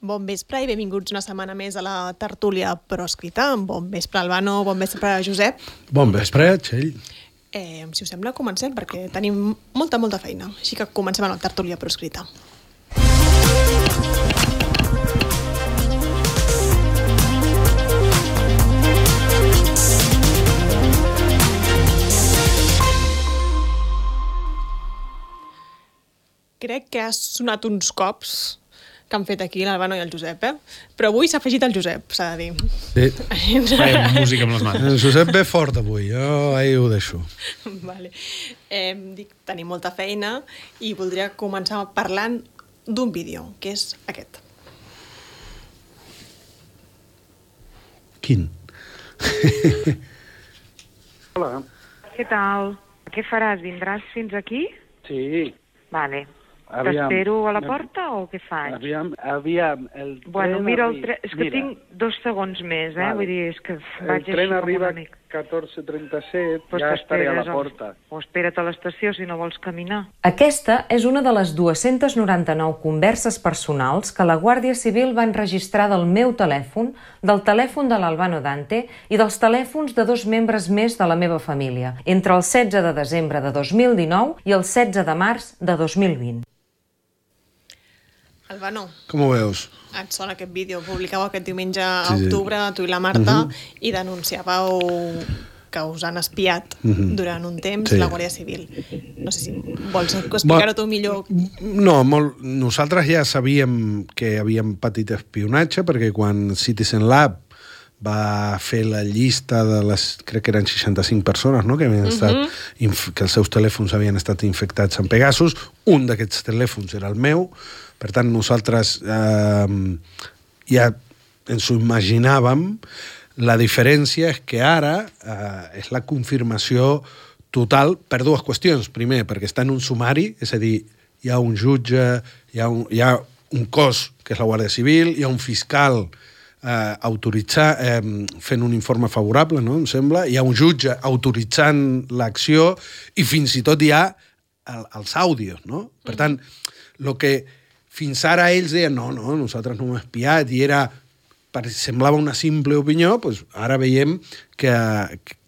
Bon vespre i benvinguts una setmana més a la tertúlia proscrita. Bon vespre, Albano, bon vespre, Josep. Bon vespre, Txell. Eh, si us sembla, comencem, perquè tenim molta, molta feina. Així que comencem amb la tertúlia proscrita. Crec que ha sonat uns cops que han fet aquí l'Albano i el Josep, eh? Però avui s'ha afegit el Josep, s'ha de dir. Sí. Fem música amb les mans. El Josep ve fort avui, jo ahir ho deixo. vale. Eh, dic, tenim molta feina i voldria començar parlant d'un vídeo, que és aquest. Quin? Hola. Què tal? Què faràs? Vindràs fins aquí? Sí. Vale. Aviam. T'espero a la porta o què faig? Aviam, aviam, el Bueno, tren mira, el tre... és que mira, tinc dos segons més, eh? Vale. Vull dir, és que El vaig tren així arriba a un amic. 14.37, Pues ja estaré a la porta. O espera't a l'estació si no vols caminar. Aquesta és una de les 299 converses personals que la Guàrdia Civil va enregistrar del meu telèfon, del telèfon de l'Albano Dante i dels telèfons de dos membres més de la meva família, entre el 16 de desembre de 2019 i el 16 de març de 2020. Albano, Com ho veus? et sona aquest vídeo? Publicàveu aquest diumenge a Sí, sí. octubre, tu i la Marta, i denunciàveu que us han espiat durant un temps Sí. la Guàrdia Civil. No sé si vols explicar-ho tu millor. No, molt, nosaltres ja sabíem que havíem patit espionatge perquè quan Citizen Lab va fer la llista de les, crec que eren 65 persones, no?, que, havien estat, inf- que els seus telèfons havien estat infectats amb Pegasus, un d'aquests telèfons era el meu, per tant nosaltres eh, ja ens ho imaginàvem, la diferència és que ara eh, és la confirmació total per dues qüestions. Primer, perquè està en un sumari, és a dir, hi ha un jutge, hi ha un, hi ha un cos, que és la Guàrdia Civil, hi ha un fiscal eh, autoritzar, eh, fent un informe favorable, no?, em sembla, hi ha un jutge autoritzant l'acció i fins i tot hi ha el, els àudios, no? Per tant, el que fins ara ells deien no, no, nosaltres no hem espiat i era semblava una simple opinió, doncs ara veiem que,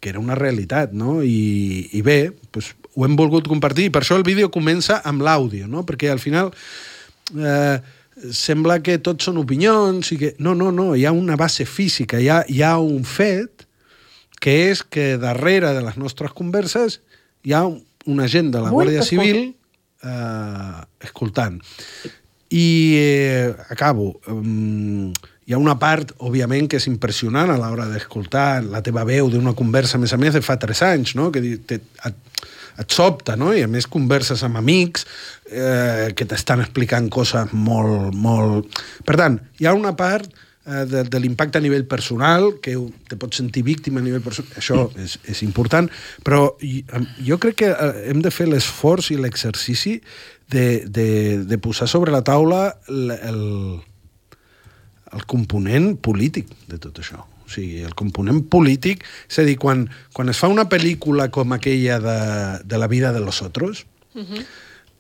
que era una realitat, no? I, i bé, doncs ho hem volgut compartir, per això el vídeo comença amb l'àudio, no? Perquè al final eh, sembla que tot són opinions i que... No, no, no, hi ha una base física, hi ha, hi ha un fet que és que darrere de les nostres converses hi ha un, un agent de la Guàrdia Civil eh, escoltant. I eh, acabo. Um, hi ha una part, òbviament, que és impressionant a l'hora d'escoltar la teva veu d'una conversa, a més a més, de fa tres anys, no? que te, et, et sobta, no? i a més converses amb amics eh, que t'estan explicant coses molt, molt... Per tant, hi ha una part eh, de, de l'impacte a nivell personal, que te pots sentir víctima a nivell personal, això és, és important, però jo crec que eh, hem de fer l'esforç i l'exercici de, de, de posar sobre la taula el, el, el component polític de tot això. O sigui, el component polític, és a dir, quan, quan es fa una pel·lícula com aquella de, de la vida de los otros, uh -huh.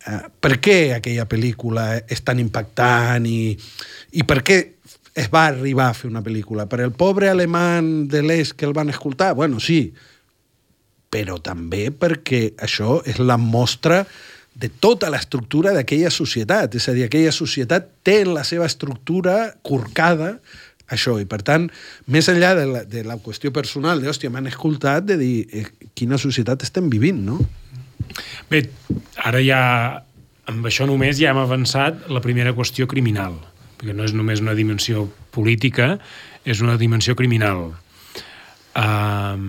eh, per què aquella pel·lícula és tan impactant i, i per què es va arribar a fer una pel·lícula? Per el pobre alemany de l'est que el van escoltar? Bueno, sí, però també perquè això és la mostra de tota l'estructura d'aquella societat. És a dir, aquella societat té en la seva estructura corcada això, i per tant, més enllà de la, de la qüestió personal, de, hòstia, m'han escoltat, de dir, eh, quina societat estem vivint, no? Bé, ara ja, amb això només ja hem avançat la primera qüestió criminal, perquè no és només una dimensió política, és una dimensió criminal. Um,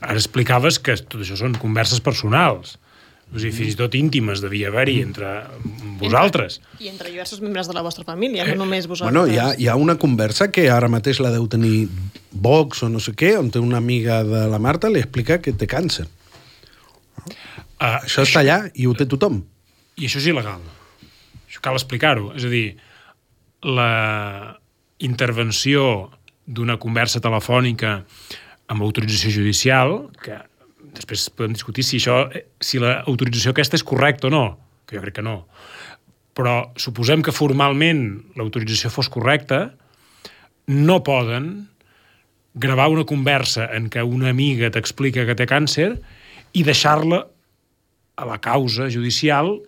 ara explicaves que tot això són converses personals, o sigui, fins i tot íntimes devia haver-hi entre vosaltres. I entre diversos membres de la vostra família, no només vosaltres. Bueno, hi ha, hi ha una conversa que ara mateix la deu tenir Vox o no sé què, on té una amiga de la Marta li explica que té càncer. Uh, Això està allà i ho té tothom. I això és il·legal. Això cal explicar-ho. És a dir, la intervenció d'una conversa telefònica amb autorització judicial, que després podem discutir si això, si l'autorització aquesta és correcta o no, que jo crec que no, però suposem que formalment l'autorització fos correcta, no poden gravar una conversa en què una amiga t'explica que té càncer i deixar-la a la causa judicial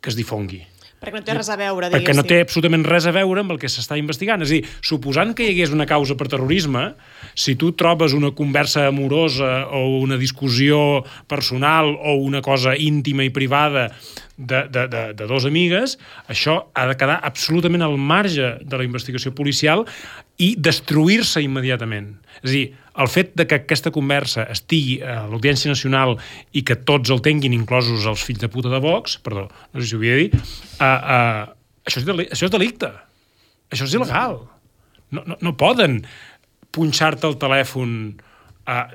que es difongui. Perquè no té res a veure, Perquè diguéssim. no té absolutament res a veure amb el que s'està investigant. És a dir, suposant que hi hagués una causa per terrorisme, si tu trobes una conversa amorosa o una discussió personal o una cosa íntima i privada de, de, de, de dos amigues, això ha de quedar absolutament al marge de la investigació policial i destruir-se immediatament. És a dir, el fet de que aquesta conversa estigui a l'Audiència Nacional i que tots el tinguin, inclosos els fills de puta de Vox, perdó, no sé si ho havia de dir, uh, uh, això, és deli això és delicte. Això és il·legal. No, no, no poden punxar-te el telèfon uh,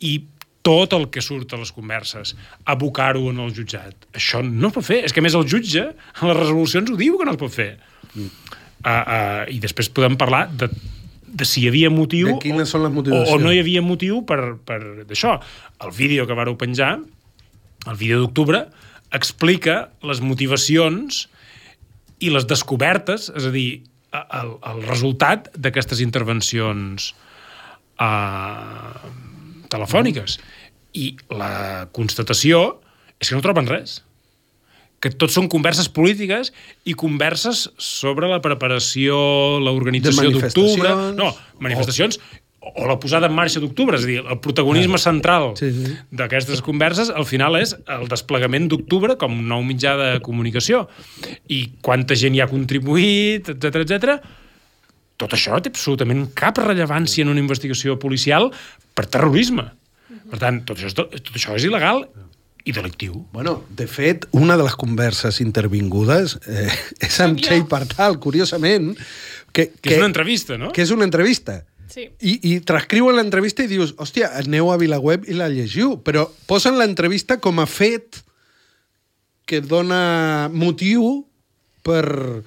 i tot el que surt a les converses, abocar-ho en el jutjat. Això no es pot fer. És que, més, el jutge, en les resolucions, ho diu que no es pot fer. Uh, uh, I després podem parlar de, de si hi havia motiu De quines són les o, motivacions. o no hi havia motiu per, per d'això. El vídeo que vareu penjar, el vídeo d'octubre, explica les motivacions i les descobertes, és a dir, el, el resultat d'aquestes intervencions uh, telefòniques. I la constatació és que no troben res que tot són converses polítiques i converses sobre la preparació, l'organització d'octubre... No, manifestacions o, o la posada en marxa d'octubre, és a dir, el protagonisme central Sí, sí. d'aquestes converses al final és el desplegament d'octubre com un nou mitjà de comunicació i quanta gent hi ha contribuït, etc etc. Tot això té absolutament cap rellevància en una investigació policial per terrorisme. Per tant, tot això tot això és il·legal i delictiu. Bueno, de fet, una de les converses intervingudes eh, és amb. Txell Partal, curiosament, que, Que és una entrevista, no? Que és una entrevista. Sí. I, I transcriuen l'entrevista i dius, hòstia, aneu a VilaWeb i la llegiu, però posen l'entrevista com a fet que dona motiu per...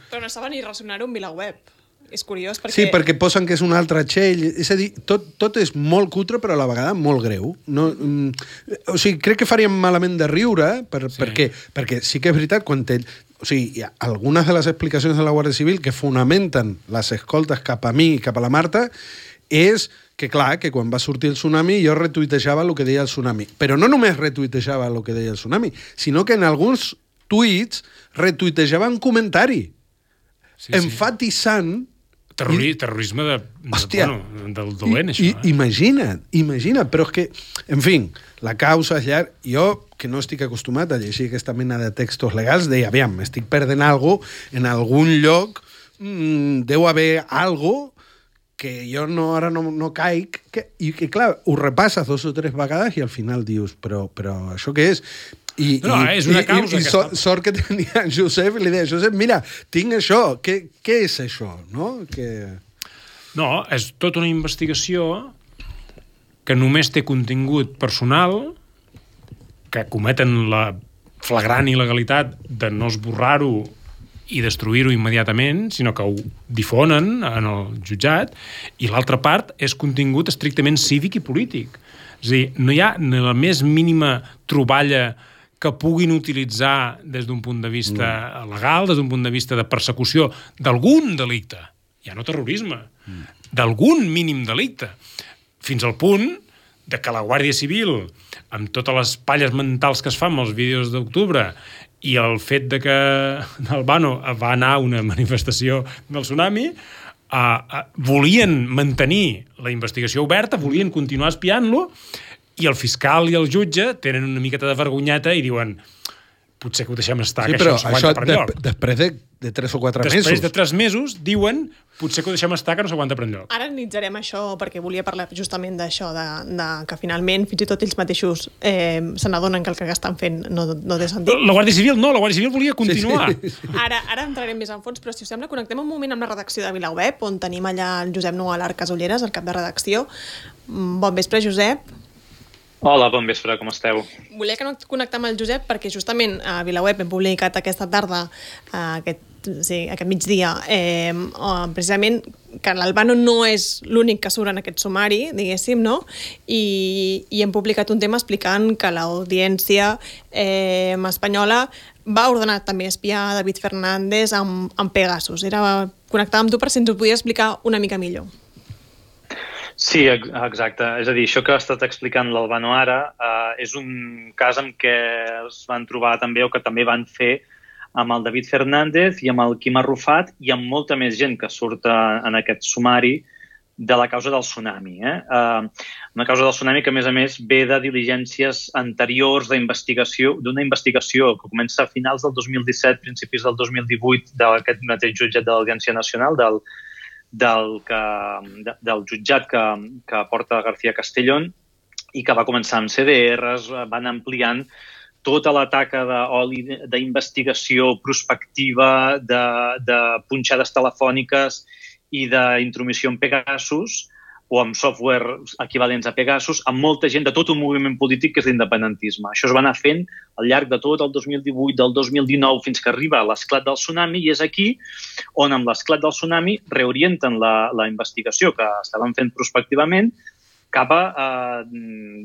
Però no saben ni relacionar-ho amb VilaWeb. És curiós perquè... Sí, perquè posen que és un altre Txell. És a dir, tot, tot és molt cutre, però a la vegada molt greu. No, mm, o sigui, crec que faríem malament de riure, per, sí. perquè, perquè sí que és veritat, quan ell... O sigui, hi ha algunes de les explicacions de la Guàrdia Civil que fonamenten les escoltes cap a mi i cap a la Marta és que, clar, que quan va sortir el tsunami jo retuitejava el que deia el tsunami. Però no només retuitejava el que deia el tsunami, sinó que en alguns tuits retuitejava un comentari Sí, sí, sí. Terrori terrorisme de, de, Hòstia. bueno, del dolent, I, això. i, eh? Imagina't, imagina't, però és que, en fi, la causa és llarg. Jo, que no estic acostumat a llegir aquesta mena de textos legals, deia, aviam, m'estic perdent algo en algun lloc, mm, deu haver algo que jo no, ara no, no caic, que, i que, clar, ho repasses dos o tres vegades i al final dius, però, però això què és? I, No, i, és una i, causa i, i que sort, sort que tenia en Josep i li deia, Josep, mira, tinc això, què, què és això? No? Que... No, és tota una investigació que només té contingut personal, que cometen la flagrant il·legalitat de no esborrar-ho i destruir-ho immediatament, sinó que ho difonen en el jutjat, i l'altra part és contingut estrictament cívic i polític. És a dir, no hi ha ni la més mínima troballa que puguin utilitzar des d'un punt de vista mm. legal, des d'un punt de vista de persecució d'algun delicte, ja no terrorisme, mm. d'algun mínim delicte, fins al punt de que la Guàrdia Civil, amb totes les palles mentals que es fan amb els vídeos d'octubre i el fet de que Albano va anar a una manifestació del tsunami, uh, uh, volien mantenir la investigació oberta, volien continuar espiant-lo, i el fiscal i el jutge tenen una miqueta de vergonyeta i diuen potser que ho deixem estar, Sí, que però això no això s'aguanta per de, enlloc. després de, de 3 o 4 Després mesos. de tres mesos, diuen potser que ho deixem estar, que no s'aguanta per enlloc. Ara analitzarem això perquè volia parlar justament d'això, de, de que finalment fins i tot ells mateixos eh, se n'adonen que el que estan fent no, no té sentit. La Guàrdia Civil no, la Guàrdia Civil volia continuar. Sí, sí. Ara, ara entrarem més en fons, però si us sembla, connectem un moment amb la redacció de VilaWeb, on tenim allà el Josep Noalar Casolleres, el cap de redacció. Mm, Bon vespre, Josep. Hola, bon vespre, com esteu? Volia connectar amb el Josep perquè justament a VilaWeb hem publicat aquesta tarda, aquest, sí, aquest migdia, eh, precisament que l'Albano no és l'únic que surt en aquest sumari, diguéssim, no? I, i hem publicat un tema explicant que l'audiència eh, espanyola va ordenar també espiar David Fernández amb, amb Pegasus. Era connectar amb tu per si ens ho podia explicar una mica millor. Sí, ex- exacte. És a dir, això que ha estat explicant l'Albano ara eh, és un cas en què es van trobar també o que també van fer amb el David Fernández i amb el Quim Arrufat i amb molta més gent que surt eh, en aquest sumari de la causa del tsunami. Eh? Uh, una causa del tsunami que, a més a més, ve de diligències anteriors d'investigació, d'una investigació que comença a finals del 2017, principis del 2018, d'aquest mateix jutjat de l'Audiència Nacional, del, del, que, de, del jutjat que, que porta García Castellón i que va començar amb CDRs, van ampliant tota la taca d'oli d'investigació prospectiva, de, de punxades telefòniques i d'intromissió en Pegasus o amb software equivalents a Pegasus, amb molta gent de tot un moviment polític que és l'independentisme. Això es va anar fent al llarg de tot el 2018, del 2019, fins que arriba l'esclat del tsunami, i és aquí on, amb l'esclat del tsunami, reorienten la, la investigació que estaven fent prospectivament cap a eh,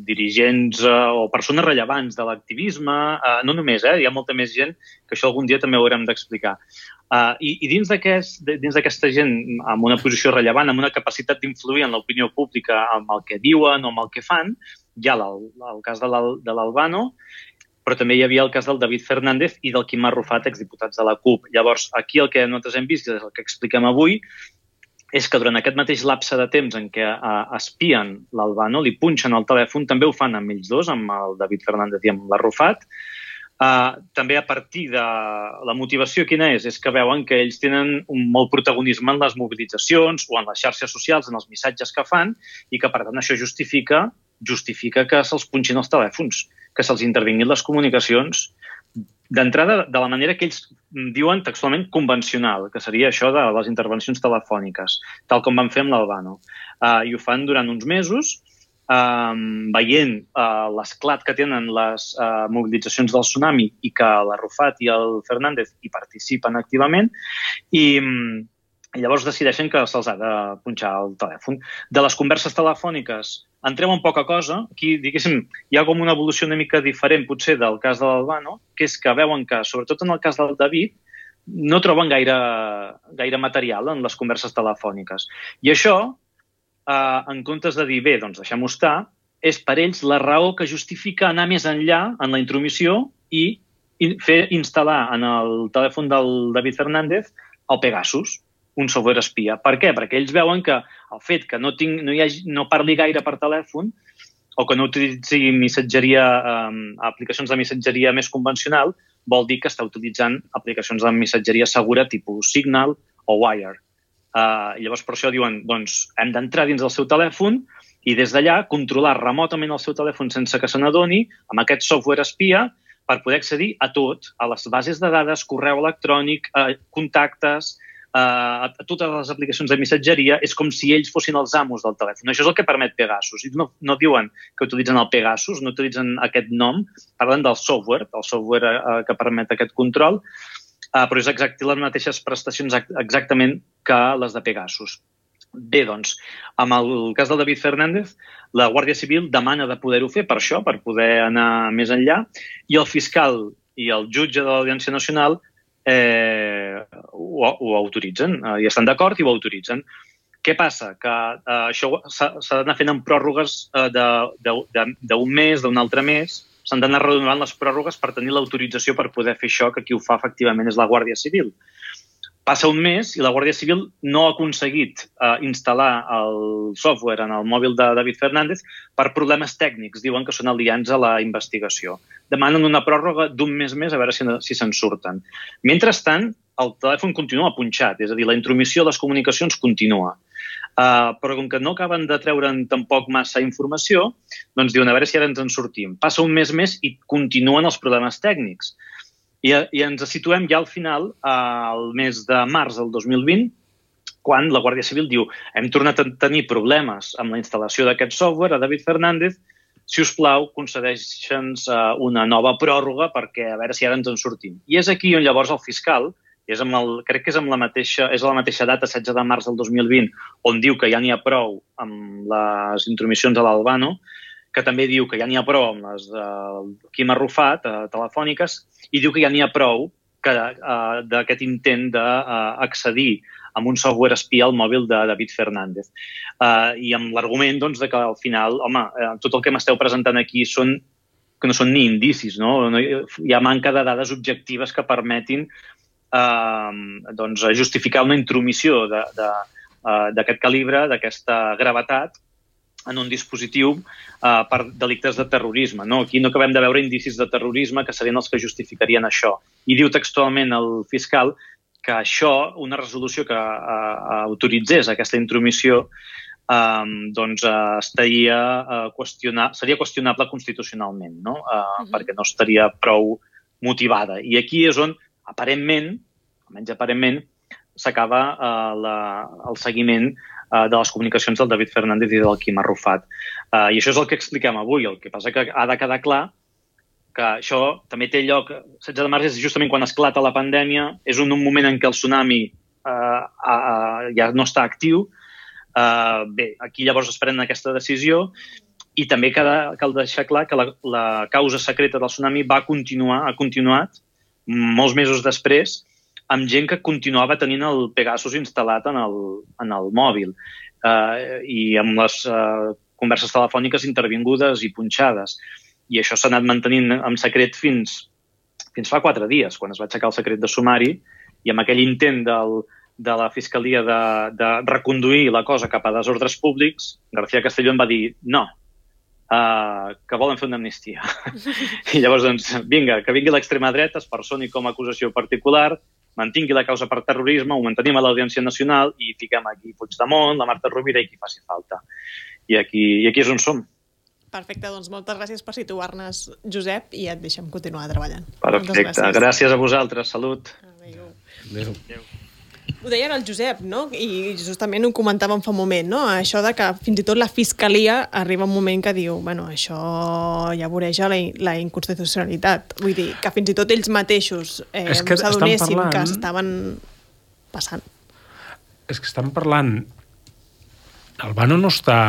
dirigents eh, o persones rellevants de l'activisme, eh, no només, eh, hi ha molta més gent, que això algun dia també ho haurem d'explicar. Uh, i, I dins d'aquesta aquest, gent amb una posició rellevant, amb una capacitat d'influir en l'opinió pública amb el que diuen o amb el que fan, hi ha el, cas de l'Albano, però també hi havia el cas del David Fernández i del Quim Arrufat, exdiputats de la CUP. Llavors, aquí el que nosaltres hem vist, i el que expliquem avui, és que durant aquest mateix lapse de temps en què uh, espien l'Albano, li punxen el telèfon, també ho fan amb ells dos, amb el David Fernández i amb l'Arrufat, Uh, també a partir de la motivació quina és? És que veuen que ells tenen un molt protagonisme en les mobilitzacions o en les xarxes socials, en els missatges que fan, i que, per tant, això justifica justifica que se'ls punxin els telèfons, que se'ls intervinguin les comunicacions d'entrada de la manera que ells diuen textualment convencional, que seria això de les intervencions telefòniques, tal com van fer amb l'Albano. Uh, I ho fan durant uns mesos, um, veient uh, l'esclat que tenen les uh, mobilitzacions del tsunami i que l'Arrufat i el Fernández hi participen activament i, i llavors decideixen que se'ls ha de punxar el telèfon. De les converses telefòniques en treuen poca cosa. Aquí, diguéssim, hi ha com una evolució una mica diferent, potser, del cas de l'Albano, que és que veuen que, sobretot en el cas del David, no troben gaire, gaire material en les converses telefòniques. I això, eh, en comptes de dir, bé, doncs deixem-ho estar, és per ells la raó que justifica anar més enllà en la intromissió i, fer instal·lar en el telèfon del David Fernández el Pegasus, un software espia. Per què? Perquè ells veuen que el fet que no, tinc, no, hi hagi, no parli gaire per telèfon o que no utilitzi missatgeria, eh, aplicacions de missatgeria més convencional, vol dir que està utilitzant aplicacions de missatgeria segura tipus Signal o Wire. Uh, llavors, per això diuen, doncs, hem d'entrar dins del seu telèfon i des d'allà controlar remotament el seu telèfon sense que se n'adoni amb aquest software espia per poder accedir a tot, a les bases de dades, correu electrònic, a contactes, a totes les aplicacions de missatgeria, és com si ells fossin els amos del telèfon. Això és el que permet Pegasus. I no, no diuen que utilitzen el Pegasus, no utilitzen aquest nom, parlen del software, del software eh, que permet aquest control, eh, però és exacte les mateixes prestacions exactament que les de Pegasus. Bé, doncs, amb el cas del David Fernández, la Guàrdia Civil demana de poder-ho fer per això, per poder anar més enllà, i el fiscal i el jutge de l'Audiència Nacional eh, ho, ho autoritzen, eh, i estan d'acord i ho autoritzen. Què passa? Que eh, això s'ha d'anar fent en pròrrogues eh, d'un mes, d'un altre mes, s'han d'anar renovant les pròrrogues per tenir l'autorització per poder fer això, que qui ho fa efectivament és la Guàrdia Civil. Passa un mes i la Guàrdia Civil no ha aconseguit eh, instal·lar el software en el mòbil de David Fernández per problemes tècnics. Diuen que són aliats a la investigació. Demanen una pròrroga d'un mes més a veure si, si se'n surten. Mentrestant, el telèfon continua punxat, és a dir, la intromissió de les comunicacions continua. Uh, però com que no acaben de treure'n tampoc massa informació, doncs diuen a veure si ara ens en sortim. Passa un mes més i continuen els problemes tècnics. I, i ens situem ja al final, al mes de març del 2020, quan la Guàrdia Civil diu hem tornat a tenir problemes amb la instal·lació d'aquest software a David Fernández, si us plau, concedeixen una nova pròrroga perquè a veure si ara ens en sortim. I és aquí on llavors el fiscal, és amb el, crec que és amb la mateixa, és a la mateixa data, 16 de març del 2020, on diu que ja n'hi ha prou amb les intromissions a l'Albano, que també diu que ja n'hi ha prou amb les del Quim Arrufat, eh, telefòniques, i diu que ja n'hi ha prou que, eh, d'aquest intent d'accedir amb un software espia al mòbil de David Fernández. Uh, I amb l'argument doncs, de que al final, home, eh, tot el que m'esteu presentant aquí són que no són ni indicis, no? no hi ha manca de dades objectives que permetin eh, doncs, justificar una intromissió d'aquest de, uh, calibre, d'aquesta gravetat, en un dispositiu uh, per delictes de terrorisme. No? Aquí no acabem de veure indicis de terrorisme que serien els que justificarien això. I diu textualment el fiscal que això, una resolució que uh, autoritzés aquesta intromissió, um, doncs uh, estaria uh, qüestionar, seria qüestionable constitucionalment, no? Uh, uh -huh. perquè no estaria prou motivada. I aquí és on, aparentment, almenys aparentment, s'acaba uh, el seguiment uh, de les comunicacions del David Fernández i del Quim Arrufat. Uh, I això és el que expliquem avui. El que passa que ha de quedar clar que això també té lloc, 16 de març és justament quan esclata la pandèmia, és un, un moment en què el tsunami eh, uh, ja no està actiu. Eh, bé, aquí llavors es pren aquesta decisió i també cal, cal deixar clar que la, la causa secreta del tsunami va continuar, ha continuat molts mesos després amb gent que continuava tenint el Pegasus instal·lat en el, en el mòbil eh, i amb les eh, converses telefòniques intervingudes i punxades. I això s'ha anat mantenint en secret fins, fins fa quatre dies, quan es va aixecar el secret de sumari, i amb aquell intent del, de la Fiscalia de, de reconduir la cosa cap a desordres públics, García Castellón va dir no, uh, que volen fer una amnistia. I llavors, doncs, vinga, que vingui l'extrema dreta, es personi com a acusació particular, mantingui la causa per terrorisme, ho mantenim a l'Audiència Nacional i fiquem aquí Puigdemont, la Marta Rovira i qui faci falta. I aquí, i aquí és on som. Perfecte, doncs moltes gràcies per situar-nos, Josep, i et deixem continuar treballant. Perfecte, gràcies. gràcies a vosaltres, salut. Adéu. Adéu. Ho deia el Josep, no? I justament ho comentàvem fa un moment, no? Això de que fins i tot la Fiscalia arriba un moment que diu, bueno, això ja voreja la, la inconstitucionalitat. Vull dir, que fins i tot ells mateixos eh, s'adonessin parlant... que estaven passant. És que estan parlant... Albano no està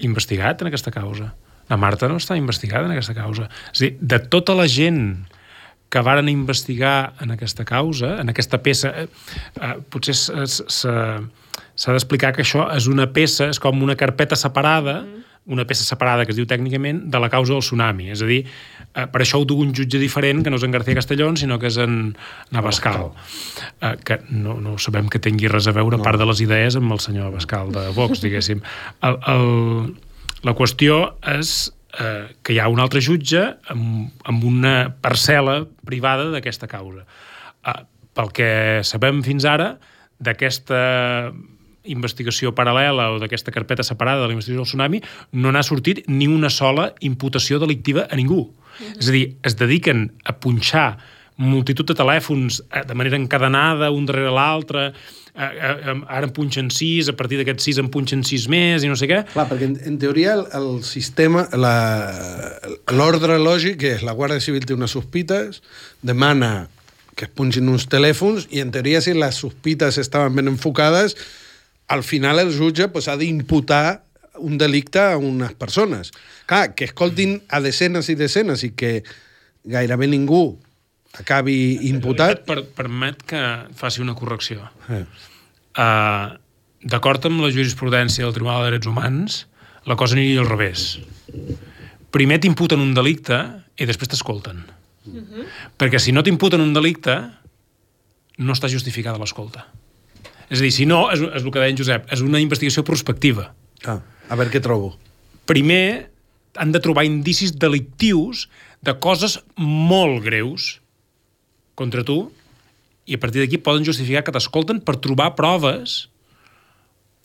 investigat en aquesta causa. La Marta no està investigada en aquesta causa. És dir, de tota la gent que varen investigar en aquesta causa, en aquesta peça, eh, eh, potser s'ha d'explicar que això és una peça, és com una carpeta separada, mm. una peça separada que es diu tècnicament, de la causa del tsunami. És a dir, eh, per això ho du un jutge diferent, que no és en García Castellón, sinó que és en Navascal, eh, que no, no sabem que tingui res a veure, no. part de les idees, amb el senyor Abascal de Vox, diguéssim. El, el, la qüestió és eh, que hi ha un altre jutge amb, amb una parcel·la privada d'aquesta causa. Eh, pel que sabem fins ara, d'aquesta investigació paral·lela o d'aquesta carpeta separada de la investigació del tsunami, no n'ha sortit ni una sola imputació delictiva a ningú. Mm -hmm. És a dir, es dediquen a punxar multitud de telèfons eh, de manera encadenada, un darrere l'altre, ara en punxen sis, a partir d'aquests sis en punxen sis més i no sé què. Clar, perquè en, en teoria el, el sistema, l'ordre lògic és la Guàrdia Civil té unes sospites, demana que es punxin uns telèfons i en teoria si les sospites estaven ben enfocades, al final el jutge pues, ha d'imputar un delicte a unes persones. Clar, que escoltin a desenes i desenes i que gairebé ningú acabi imputat... Per, permet que faci una correcció. Eh. Uh, D'acord amb la jurisprudència del Tribunal de Drets Humans, la cosa aniria al revés. Primer t'imputen un delicte i després t'escolten. Uh mhm. -huh. Perquè si no t'imputen un delicte, no està justificada l'escolta. És a dir, si no, és, és el que deia en Josep, és una investigació prospectiva. Ah, a veure què trobo. Primer han de trobar indicis delictius de coses molt greus contra tu i a partir d'aquí poden justificar que t'escolten per trobar proves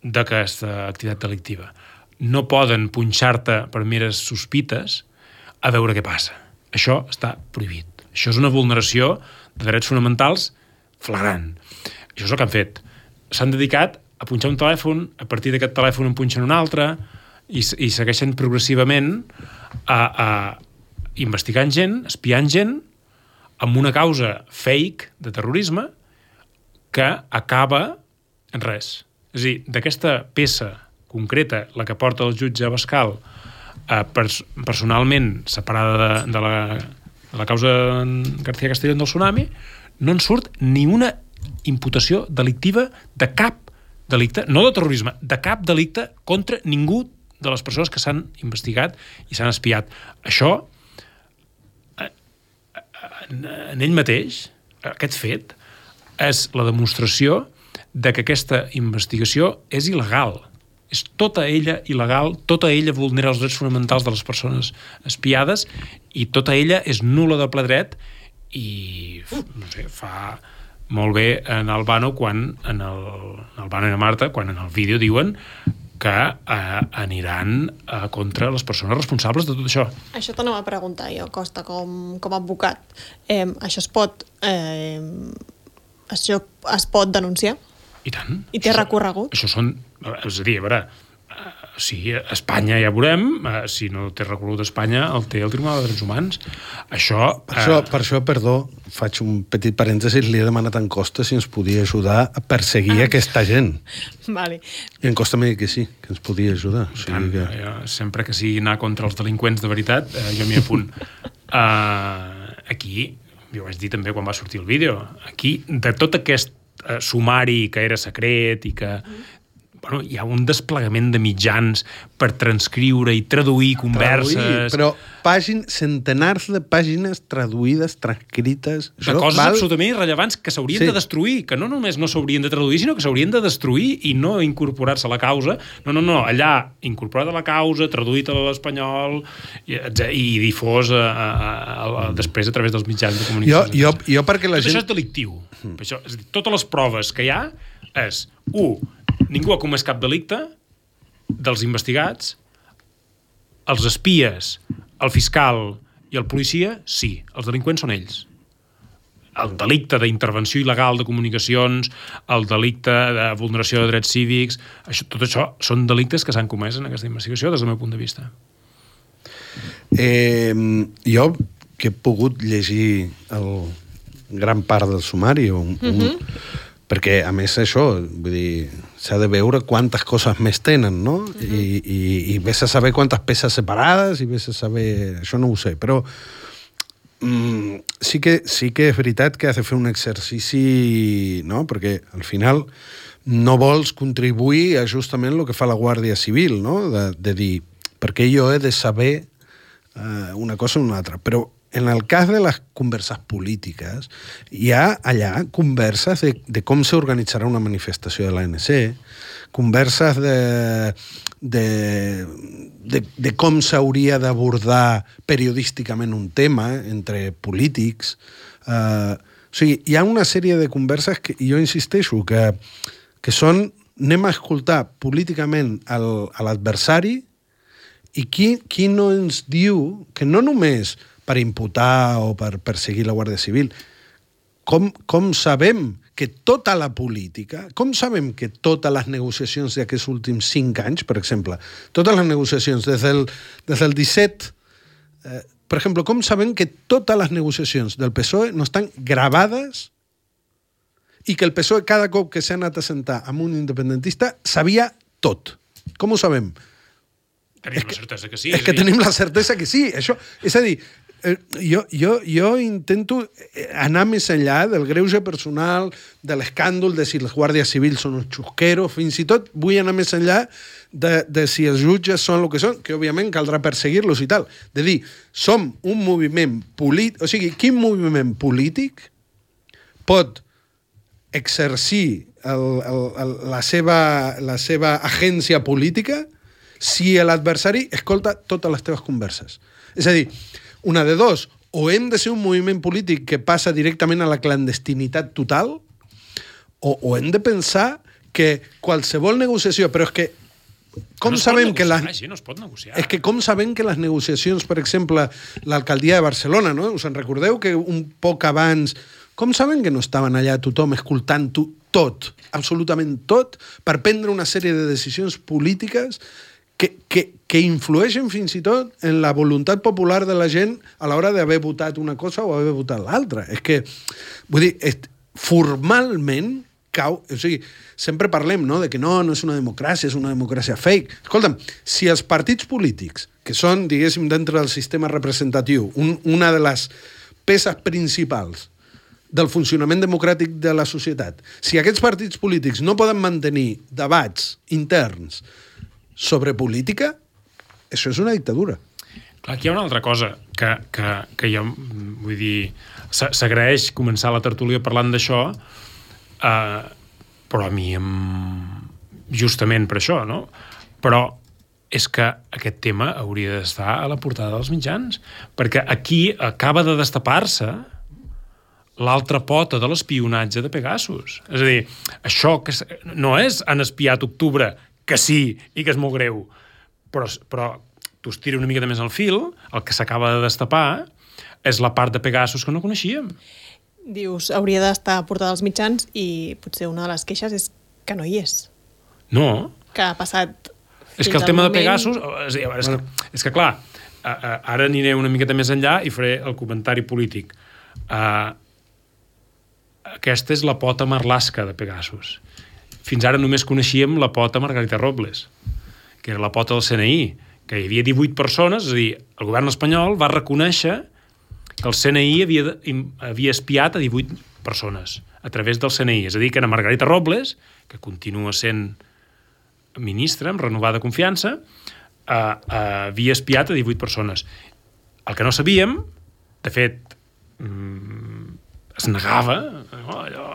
d'aquesta activitat delictiva. No poden punxar-te per meres sospites a veure què passa. Això està prohibit. Això és una vulneració de drets fonamentals flagrant. Això és el que han fet. S'han dedicat a punxar un telèfon, a partir d'aquest telèfon en punxen un altre, i, i segueixen progressivament a, a investigant gent, espiant gent, amb una causa fake de terrorisme que acaba en res. És a dir, d'aquesta peça concreta, la que porta el jutge Bascal, eh, pers personalment separada de, de, la, de la causa García Castellón del tsunami, no en surt ni una imputació delictiva de cap delicte, no de terrorisme, de cap delicte contra ningú de les persones que s'han investigat i s'han espiat. Això, en, ell mateix, aquest fet, és la demostració de que aquesta investigació és il·legal. És tota ella il·legal, tota ella vulnera els drets fonamentals de les persones espiades i tota ella és nula de ple dret i no sé, fa molt bé en Albano quan en el, en Albano i la Marta quan en el vídeo diuen que eh, aniran eh, contra les persones responsables de tot això. Això t'anava a preguntar jo, Costa, com, com a advocat. Eh, això es pot... Eh, això es pot denunciar? I tant. I té Això- recorregut? Això són... És a dir, a veure, sí, Espanya ja veurem, eh, si no té recorregut Espanya, el té el Tribunal de Drets Humans. Això... Per això, eh, per això, perdó, faig un petit parèntesis, li he demanat a en Costa si ens podia ajudar a perseguir ah. aquesta gent. Vale. I en Costa m'ha dit que sí, que ens podia ajudar. O tant, sigui que... jo, sempre que sigui anar contra els delinqüents de veritat, eh, jo m'hi apunt. uh, aquí, jo ho vaig dir també quan va sortir el vídeo, aquí, de tot aquest sumari que era secret i que bueno, hi ha un desplegament de mitjans per transcriure i traduir converses... Traduir, però pàgin, centenars de pàgines traduïdes, transcrites... de coses val... absolutament irrellevants que s'haurien Sí. de destruir, que no només no s'haurien de traduir, sinó que s'haurien de destruir i no incorporar-se a la causa. No, no, no, allà incorporat a la causa, traduït a l'espanyol i, i difós a, a, a, a, després a través dels mitjans de Jo, comunicació. jo, jo perquè la Tot gent... això és delictiu. Mm. Això, és dir, totes les proves que hi ha és, un, ningú ha comès cap delicte dels investigats, els espies, el fiscal i el policia, sí, els delinqüents són ells. El delicte d'intervenció il·legal de comunicacions, el delicte de vulneració de drets cívics, això, tot això són delictes que s'han comès en aquesta investigació des del meu punt de vista. Eh, jo, que he pogut llegir el gran part del sumari, un, un, perquè, a més, això, vull dir, s'ha de veure quantes coses més tenen, no? I, i, I vés a saber quantes peces separades i vés a saber... Això no ho sé, però mm, sí, que, sí que és veritat que has de fer un exercici, no? Perquè, al final, no vols contribuir a justament el que fa la Guàrdia Civil, no? De, de dir, perquè jo he de saber eh, una cosa o una altra. Però en el cas de les converses polítiques, hi ha allà converses de, de com s'organitzarà una manifestació de l'ANC, converses de, de, de, de com s'hauria d'abordar periodísticament un tema entre polítics. Eh, o sigui, hi ha una sèrie de converses que jo insisteixo que, que són anem a escoltar políticament l'adversari i qui, qui no ens diu que no només per imputar o per perseguir la Guàrdia Civil, com, com sabem que tota la política, com sabem que totes les negociacions d'aquests últims cinc anys, per exemple, totes les negociacions des del, des del 17, eh, per exemple, com sabem que totes les negociacions del PSOE no estan gravades i que el PSOE cada cop que s'ha anat a sentar amb un independentista sabia tot. Com ho sabem? Tenim la certesa que sí. és que a dir, tenim la certesa que sí. Això, és a dir, jo, jo, jo intento eh, anar més enllà del greuge personal, de l'escàndol de si els guàrdies civils són uns xusqueros, fins i tot vull anar més enllà de, de si els jutges són el que són, que òbviament caldrà perseguir-los i tal. De dir, som un moviment polític... O sigui, quin moviment polític pot exercir el, el, el, la, seva, la seva agència política si l'adversari escolta totes les teves converses. És a dir, una de dos, o hem de ser un moviment polític que passa directament a la clandestinitat total, o, o hem de pensar que qualsevol negociació, però és que com no sabem que les, Així no es pot negociar. és que com sabem que les negociacions, per exemple, l'alcaldia de Barcelona, no? Us en recordeu que un poc abans... Com sabem que no estaven allà tothom escoltant tot, absolutament tot, per prendre una sèrie de decisions polítiques que, que, que influeixen fins i tot en la voluntat popular de la gent a l'hora d'haver votat una cosa o haver votat l'altra. És que, vull dir, est, formalment cau... O sigui, sempre parlem no, de que no, no és una democràcia, és una democràcia fake. Escolta'm, si els partits polítics, que són, diguéssim, dintre del sistema representatiu, un, una de les peces principals del funcionament democràtic de la societat, si aquests partits polítics no poden mantenir debats interns sobre política, això és una dictadura. Clar, aquí hi ha una altra cosa que, que, que jo, vull dir, s'a- s'agraeix començar la tertúlia parlant d'això, eh, però a mi, em... justament per això, no? Però és que aquest tema hauria d'estar a la portada dels mitjans, perquè aquí acaba de destapar-se l'altra pota de l'espionatge de Pegasus. És a dir, això que no és han espiat octubre, que sí, i que és molt greu, però, però tu estira una mica més al fil, el que s'acaba de destapar és la part de Pegasus que no coneixíem. Dius, hauria d'estar portada als mitjans i potser una de les queixes és que no hi és. No, Que ha passat és que el tema de moment- Pegasus... És, a dir, és, que, és que, clar, ara aniré una miqueta més enllà i faré el comentari polític. Uh, aquesta és la pota marlasca de Pegasus. Fins ara només coneixíem la pota Margarita Robles, que era la pota del CNI, que hi havia 18 persones, és a dir, el govern espanyol va reconèixer que el CNI havia, havia espiat a 18 persones a través del CNI. És a dir, que era Margarita Robles, que continua sent ministre amb renovada confiança, eh, eh, havia espiat a 18 persones. El que no sabíem, de fet, mm, es negava, no? Allò,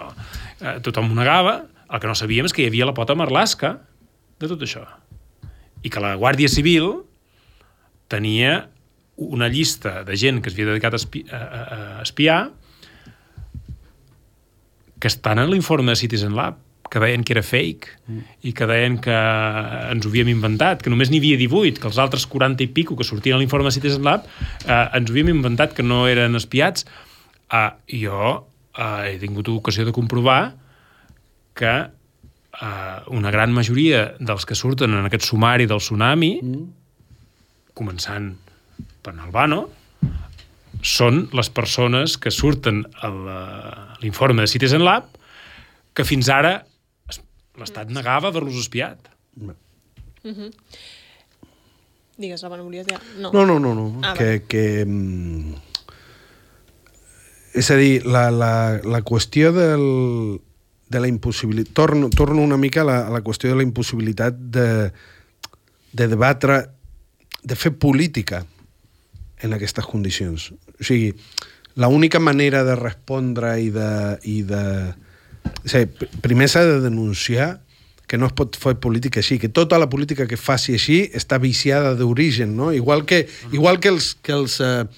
eh, tothom ho negava, el que no sabíem és que hi havia la pota marlasca de tot això. I que la Guàrdia Civil tenia una llista de gent que es havia dedicat a, espi a, a, a espiar que estan en l'informe de Citizen Lab que deien que era fake mm. i que deien que ens ho havíem inventat, que només n'hi havia 18, que els altres 40 i pico que sortien a l'informe de Citizen Lab eh, ens ho havíem inventat que no eren espiats. Eh, jo eh, he tingut ocasió de comprovar que eh, una gran majoria dels que surten en aquest sumari del tsunami, mm. començant per Albano, són les persones que surten a la- l'informe de Citizen Lab que fins ara es- l'Estat negava haver-los espiat. Digues, Ramon, volies dir... No. No, no, no, no. Ah, que, que, mm, és a dir, la, la, la qüestió del, de la impossibilitat... Torno, torno una mica a la, a la qüestió de la impossibilitat de, de debatre, de fer política en aquestes condicions. O sigui, l'única manera de respondre i de... I de dir, pr- primer s'ha de denunciar que no es pot fer política així, que tota la política que faci així està viciada d'origen, no? Igual que, igual que els... Que els eh,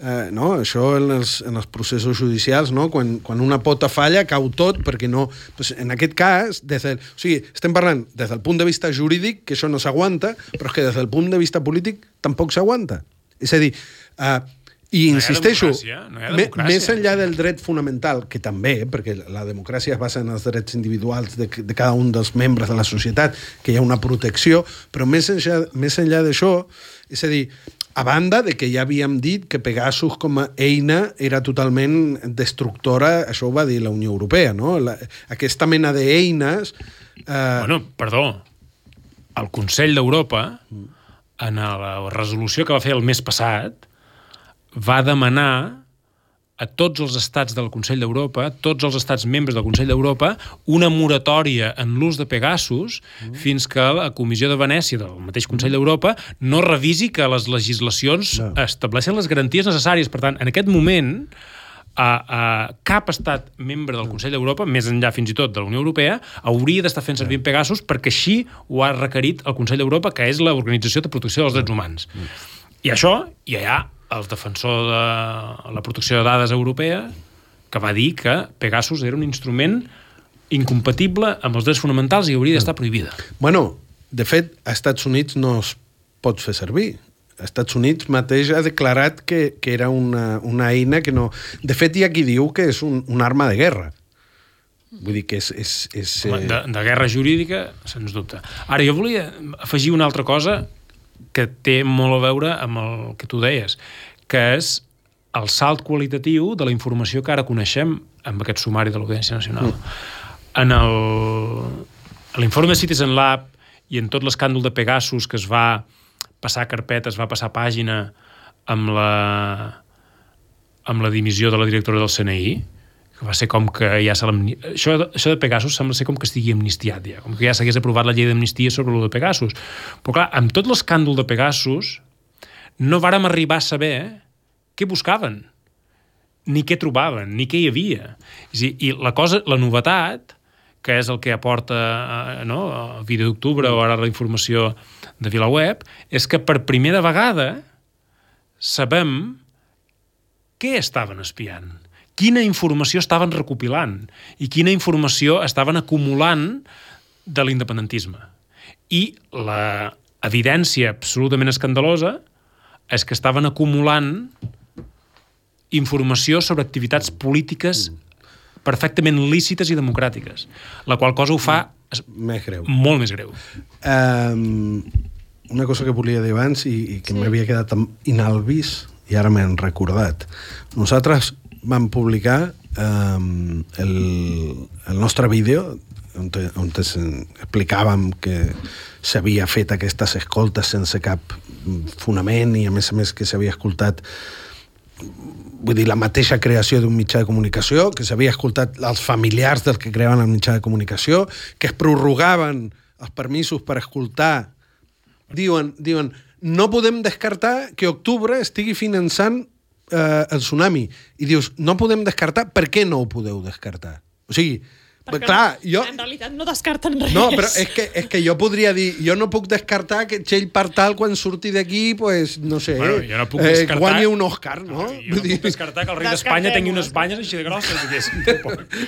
eh, no? Això en els, en els processos judicials, no? quan, quan una pota falla, cau tot, perquè no... Pues en aquest cas, des del, o sigui, estem parlant des del punt de vista jurídic, que això no s'aguanta, però és que des del punt de vista polític tampoc s'aguanta. És a dir, eh, i No insisteixo, no hi ha me- democràcia. més enllà del dret fonamental, que també, perquè la democràcia es basa en els drets individuals de, de cada un dels membres de la societat, que hi ha una protecció, però més enllà, més enllà d'això, és a dir, a banda de que ja havíem dit que Pegasus com a eina era totalment destructora, això ho va dir la Unió Europea, no? La, aquesta mena d'eines... Eh, Bueno, perdó, el Consell d'Europa, en la resolució que va fer el mes passat, va demanar a tots els estats del Consell d'Europa, tots els estats membres del Consell d'Europa, una moratòria en l'ús de Pegasus mm. fins que la Comissió de Venècia del mateix Consell d'Europa no revisi que les legislacions No. estableixen les garanties necessàries. Per tant, en aquest moment, a, a cap estat membre del Consell d'Europa, més enllà fins i tot de la Unió Europea, hauria d'estar fent servir Pegasus perquè així ho ha requerit el Consell d'Europa, que és l'Organització de Protecció dels Drets Humans. I això, i allà, el defensor de la protecció de dades europea, que va dir que Pegasus era un instrument incompatible amb els drets fonamentals i hauria d'estar prohibida. Bueno, de fet, a Estats Units no es pot fer servir. Als Estats Units mateix ha declarat que, que era una, una eina que no... De fet, hi ha qui diu que és un, un arma de guerra. Vull dir que és... és, és Home, de, de guerra jurídica, sens dubte. Ara, jo volia afegir una altra cosa que té molt a veure amb el que tu deies, que és el salt qualitatiu de la informació que ara coneixem amb aquest sumari de l'Audiència Nacional. Mm. en l'informe Citizen Lab i en tot l'escàndol de Pegasus que es va passar carpeta, es va passar pàgina amb la, amb la dimissió de la directora del CNI, que va ser com que ja se. Això, això de Pegasus sembla ser com que estigui amnistiat ja, com que ja s'hagués aprovat la llei d'amnistia sobre el de Pegasus. Però clar, amb tot l'escàndol de Pegasus no vàrem arribar a saber què buscaven, ni què trobaven, ni què hi havia. És dir, I la cosa, la novetat, que és el que aporta eh, no, el vídeo d'octubre o ara la informació de VilaWeb, és que per primera vegada sabem què estaven espiant, quina informació estaven recopilant i quina informació estaven acumulant de l'independentisme. I la evidència absolutament escandalosa és que estaven acumulant informació sobre activitats polítiques perfectament lícites i democràtiques, la qual cosa ho fa es- Més greu. molt més greu. Um, una cosa que volia dir abans i, i que sí. m'havia quedat inalvís i ara m'he recordat. Nosaltres vam publicar um, el, el nostre vídeo on, te, on te explicàvem que s'havia fet aquestes escoltes sense cap fonament i a més a més que s'havia escoltat vull dir, la mateixa creació d'un mitjà de comunicació, que s'havia escoltat els familiars dels que creaven el mitjà de comunicació, que es prorrogaven els permisos per escoltar. Diuen, diuen no podem descartar que octubre estigui finançant eh, el tsunami. I dius, no podem descartar, per què no ho podeu descartar? O sigui, Perquè clar, jo... En realitat no descarten res. No, però és que, és que jo podria dir, jo no puc descartar que Txell Partal, quan surti d'aquí, pues, no sé, Bueno, jo no puc eh, descartar- guanyi un Òscar, no? Jo no puc descartar que el rei d'Espanya tingui unes banyes així de grosses, diguéssim.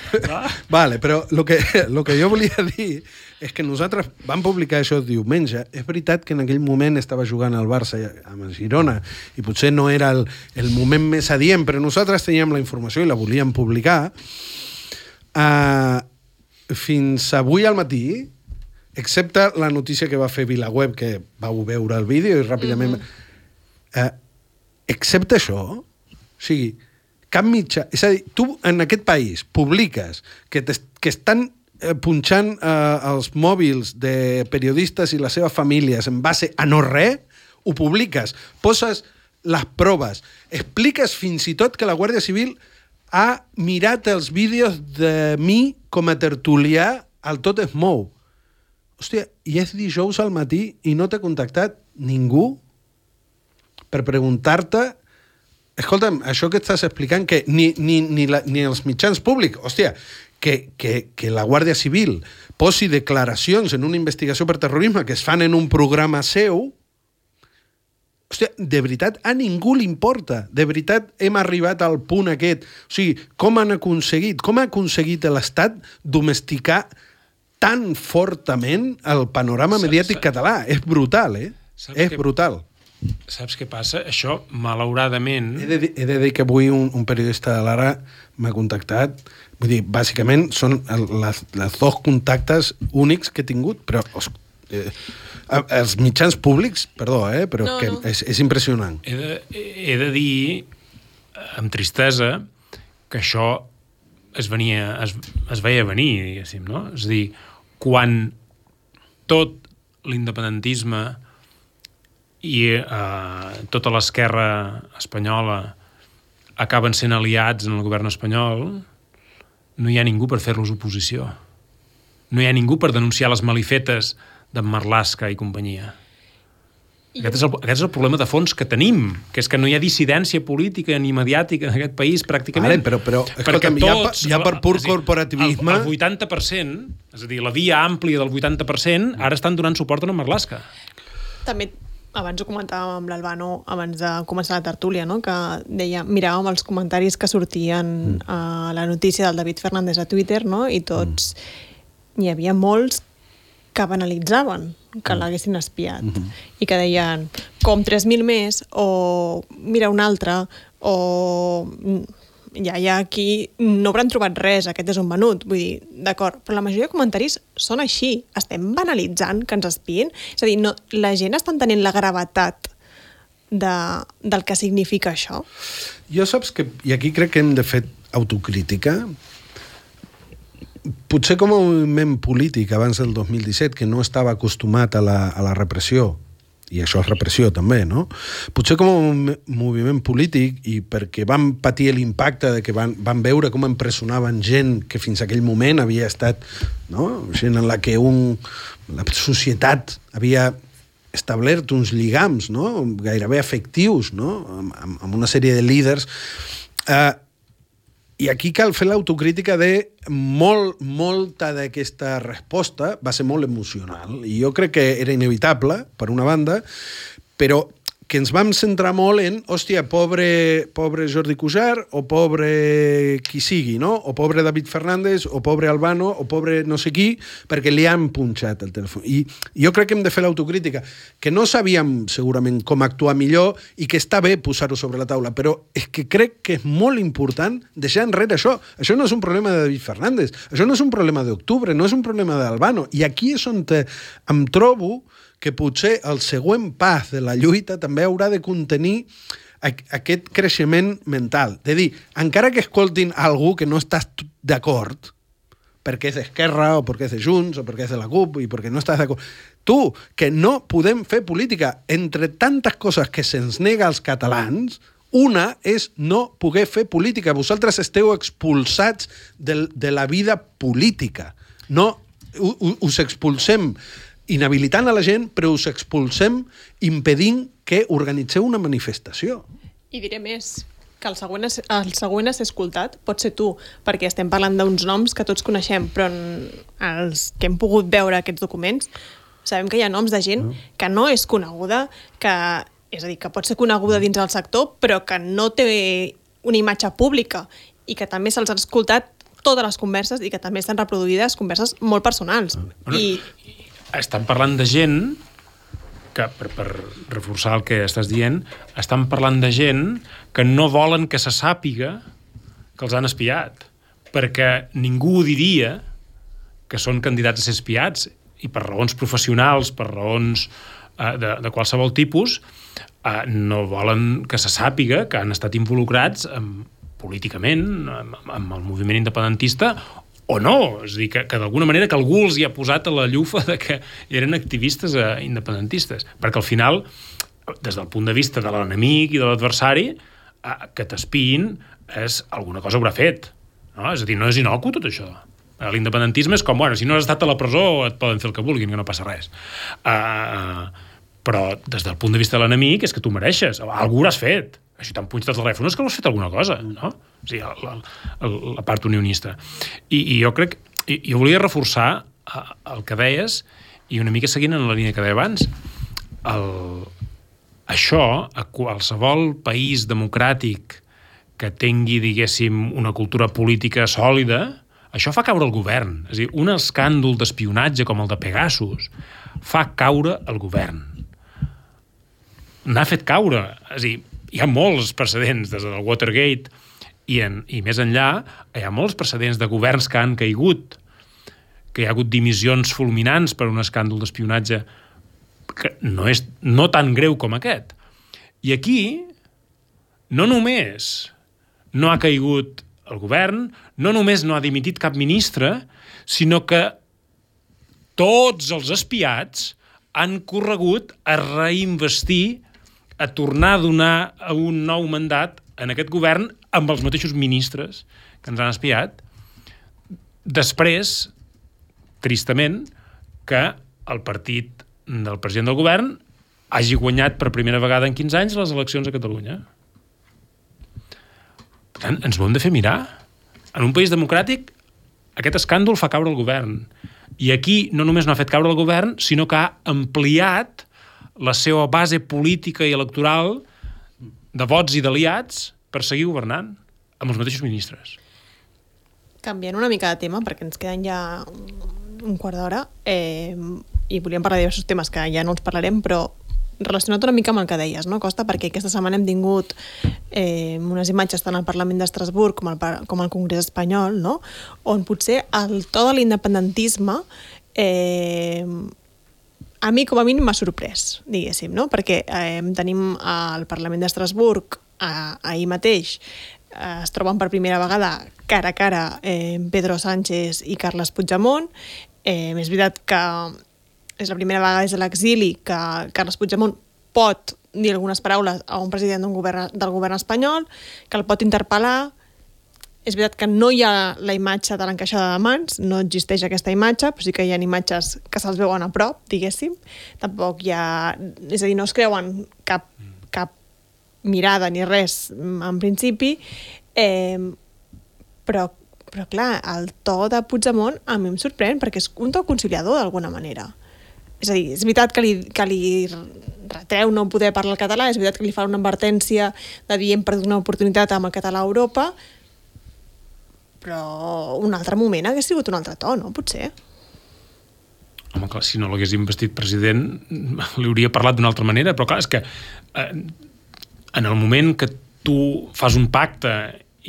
Vale, però el que, lo que jo volia dir és que nosaltres vam publicar això diumenge. És veritat que en aquell moment estava jugant al Barça amb el Girona i potser no era el, el moment més adient, però nosaltres teníem la informació i la volíem publicar. Uh, fins avui al matí, excepte la notícia que va fer Vilaweb, que vau veure el vídeo i ràpidament... Mm -hmm. uh, excepte això, o sigui, cap mitjà... És a dir, tu en aquest país publiques que, que estan eh, punxant eh, els mòbils de periodistes i les seves famílies en base a no res, ho publiques, poses les proves, expliques fins i tot que la Guàrdia Civil ha mirat els vídeos de mi com a tertulià al Tot es mou. Hòstia, i és dijous al matí i no t'ha contactat ningú per preguntar-te escolta'm, això que estàs explicant que ni, ni, ni, la, ni els mitjans públics, hòstia, que, que, que la Guàrdia Civil posi declaracions en una investigació per terrorisme que es fan en un programa seu, hòstia, de veritat a ningú li importa. De veritat hem arribat al punt aquest. O sigui, com han aconseguit, com ha aconseguit l'Estat domesticar tan fortament el panorama Saps- mediàtic saps- català? És brutal, eh? És que- brutal. Saps què passa? Això, malauradament... He de, he de dir que avui un, un periodista de l'Ara m'ha contactat. Vull dir, bàsicament són les, les dos contactes únics que he tingut, però eh, els mitjans públics, perdó, eh, però No, que no. És, és impressionant. He de, he de dir, amb tristesa, que això es, venia, es, es veia venir, diguéssim, no? És a dir, quan tot l'independentisme i eh, tota l'esquerra espanyola acaben sent aliats en el govern espanyol, no hi ha ningú per fer-los oposició. No hi ha ningú per denunciar les malifetes d'en Marlaska i companyia. Aquest és, el, aquest és el problema de fons que tenim, que és que no hi ha dissidència política ni mediàtica en aquest país, pràcticament. Vale, però- però, escolta'm, ja per- ja per pur dir, corporativisme- El, el 80%, és a dir, la via àmplia del 80%, ara estan donant suport a en Marlaska. També abans ho comentàvem amb l'Albano abans de començar la tertúlia, no? que deia, miràvem els comentaris que sortien mm. a la notícia del David Fernández a Twitter no? i tots mm. hi havia molts que banalitzaven que l'haguessin espiat mm -hmm. i que deien com 3.000 més o mira un altre o ja, ja aquí no hauran trobat res, aquest és un venut. Vull dir, d'acord, però la majoria de comentaris són així. Estem banalitzant que ens espiïn? És a dir, no, la gent està entenent la gravetat de, del que significa això? Jo saps que, i aquí crec que hem de fer autocrítica, potser com a moviment polític abans del 2017, que no estava acostumat a la, a la repressió, i això és repressió també, no? Potser com a mo- moviment polític i perquè van patir l'impacte de que van, van veure com empresonaven gent que fins aquell moment havia estat no? gent en la que un, la societat havia establert uns lligams no? gairebé afectius no? amb, amb una sèrie de líders eh, i aquí cal fer l'autocrítica de molt, molta d'aquesta resposta va ser molt emocional. I jo crec que era inevitable, per una banda, però que ens vam centrar molt en, hòstia, pobre, pobre Jordi Cujar, o pobre qui sigui, no? O pobre David Fernández, o pobre Albano, o pobre no sé qui, perquè li han punxat el telèfon. I jo crec que hem de fer l'autocrítica, que no sabíem segurament com actuar millor i que està bé posar-ho sobre la taula, però és que crec que és molt important deixar enrere això. Això no és un problema de David Fernández, això no és un problema d'octubre, no és un problema d'Albano. I aquí és on te, em trobo que potser el següent pas de la lluita també haurà de contenir aquest creixement mental. De dir, encara que escoltin algú que no estàs d'acord, perquè és d'Esquerra, o perquè és de Junts, o perquè és de la CUP, i perquè no estàs d'acord... Tu, que no podem fer política entre tantes coses que se'ns nega als catalans, una és no poder fer política. Vosaltres esteu expulsats del, de la vida política. No, us expulsem inhabilitant a la gent, però us expulsem impedint que organitzeu una manifestació. I diré més, que el següent, és, el següent a ser escoltat pot ser tu, perquè estem parlant d'uns noms que tots coneixem, però els que hem pogut veure aquests documents sabem que hi ha noms de gent que no és coneguda, que, és a dir, que pot ser coneguda dins del sector, però que no té una imatge pública i que també se'ls ha escoltat totes les converses i que també estan reproduïdes converses molt personals. Bueno, I estan parlant de gent que, per, per reforçar el que estàs dient, estan parlant de gent que no volen que se sàpiga que els han espiat, perquè ningú diria que són candidats a ser espiats i per raons professionals, per raons eh, de, de qualsevol tipus, eh, no volen que se sàpiga que han estat involucrats amb, políticament amb, amb el moviment independentista o no, és a dir, que, que d'alguna manera que algú els hi ha posat a la llufa de que eren activistes eh, independentistes, perquè al final des del punt de vista de l'enemic i de l'adversari eh, que t'espiïn és alguna cosa haurà fet no? és a dir, no és inocu tot això. Eh, l'independentisme és com, bueno, si no has estat a la presó et poden fer el que vulguin, que no passa res. Uh, però des del punt de vista de l'enemic és que tu mereixes, algú hauràs fet així te'n punys del telèfon, és que has fet alguna cosa no? o sigui, la, la, la part unionista i, i jo crec i, jo volia reforçar eh, el que deies i una mica seguint en la línia que deia abans el, això a qualsevol país democràtic que tingui, diguéssim, una cultura política sòlida, això fa caure el govern. És a dir, un escàndol d'espionatge com el de Pegasus fa caure el govern. N'ha fet caure. És a dir, hi ha molts precedents des del Watergate i, en, i més enllà hi ha molts precedents de governs que han caigut, que hi ha hagut dimissions fulminants per un escàndol d'espionatge que no és no tan greu com aquest. I aquí no només no ha caigut el govern, no només no ha dimitit cap ministre, sinó que tots els espiats han corregut a reinvestir, a tornar a donar un nou mandat en aquest govern amb els mateixos ministres que ens han espiat, després, tristament, que el partit del president del govern hagi guanyat per primera vegada en 15 anys les eleccions a Catalunya. Per tant, ens ho hem de fer mirar. En un país democràtic, aquest escàndol fa caure el govern. I aquí no només no ha fet caure el govern, sinó que ha ampliat la seva base política i electoral de vots i d'aliats per seguir governant amb els mateixos ministres. Canviant una mica de tema, perquè ens queden ja un- quart d'hora, eh, i volíem parlar de diversos temes que ja no els parlarem, però relacionat una mica amb el que deies, no, Costa? Perquè aquesta setmana hem tingut eh, unes imatges tant al Parlament d'Estrasburg com al, com al Congrés espanyol, no? on potser el to de l'independentisme eh, a mi com a mínim m'ha sorprès, diguéssim, no? perquè eh, tenim al Parlament d'Estrasburg eh, ahir mateix eh, es troben per primera vegada cara a cara eh, Pedro Sánchez i Carles Puigdemont. Eh, és veritat que és la primera vegada des de l'exili que Carles Puigdemont pot dir algunes paraules a un president d'un govern, del govern espanyol, que el pot interpel·lar, és veritat que no hi ha la imatge de l'encaixada de mans, no existeix aquesta imatge, però sí que hi ha imatges que se'ls veuen a prop, diguéssim. Tampoc hi ha... És a dir, no es creuen cap, cap mirada ni res, en principi, eh, però, però clar, el to de Puigdemont a mi em sorprèn perquè és un to conciliador d'alguna manera. És a dir, és veritat que li, que li retreu no poder parlar el català, és veritat que li fa una advertència de dir hem perdut una oportunitat amb el català a Europa, però un altre moment hagués sigut un altre to, no? Potser. Home, clar, si no l'hagués investit president, li hauria parlat d'una altra manera, però clar, és que eh, en el moment que tu fas un pacte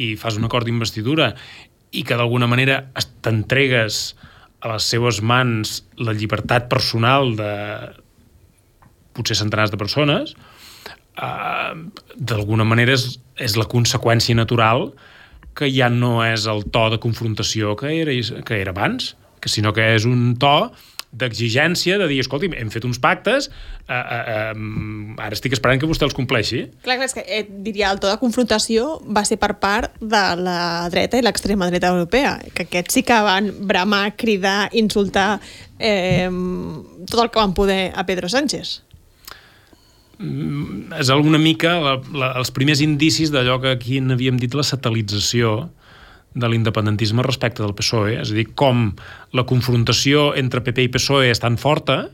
i fas un acord d'investidura i que d'alguna manera t'entregues a les seves mans la llibertat personal de potser centenars de persones, eh, d'alguna manera és, és la conseqüència natural que ja no és el to de confrontació que era, que era abans, que sinó que és un to d'exigència de dir, escolti, hem fet uns pactes, eh, eh, eh, ara estic esperant que vostè els compleixi. Clar, clar, és que eh, diria, el to de confrontació va ser per part de la dreta i l'extrema dreta europea, que aquests sí que van bramar, cridar, insultar eh, tot el que van poder a Pedro Sánchez. Mm, és alguna mica la, la, els primers indicis d'allò que aquí n'havíem dit la satelització de l'independentisme respecte del PSOE, és a dir, com la confrontació entre PP i PSOE és tan forta,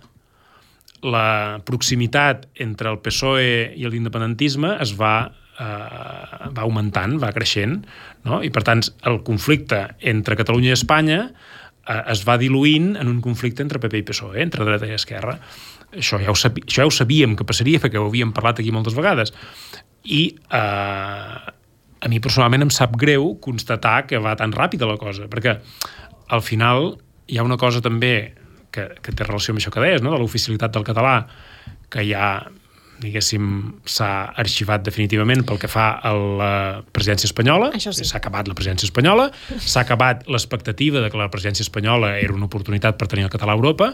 la proximitat entre el PSOE i l'independentisme es va, eh, va augmentant, va creixent, no? i per tant el conflicte entre Catalunya i Espanya eh, es va diluint en un conflicte entre PP i PSOE, entre dreta i esquerra. Això ja ho, sabí, això ja ho sabíem que passaria perquè ho havíem parlat aquí moltes vegades. I eh, a mi personalment em sap greu constatar que va tan ràpida la cosa, perquè al final hi ha una cosa també que, que té relació amb això que deies, no? de l'oficialitat del català, que ja diguéssim, s'ha arxivat definitivament pel que fa a la presidència espanyola. Això sí. S'ha acabat la presidència espanyola, s'ha acabat l'expectativa de que la presidència espanyola era una oportunitat per tenir el català a Europa.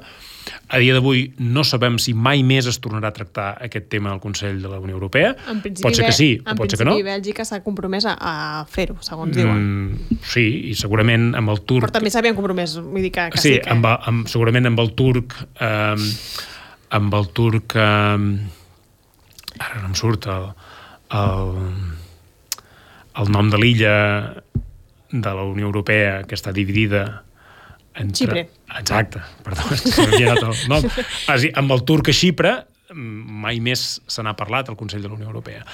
A dia d'avui no sabem si mai més es tornarà a tractar aquest tema al Consell de la Unió Europea. En principi, pot ser que sí, o pot ser que no. En principi, Bèlgica s'ha compromès a fer-ho, segons diuen. Mm, sí, i segurament amb el turc... Però també s'havien compromès, vull dir que, que sí, sí, que... amb, amb, segurament amb el turc... Eh, amb el turc... Eh, ara no em surt el, el, el nom de l'illa de la Unió Europea que està dividida entre... Xipre. Exacte, perdó, és que se m'havia anat el nom. Ah, sí, amb el turc a Xipre mai més se n'ha parlat al Consell de la Unió Europea.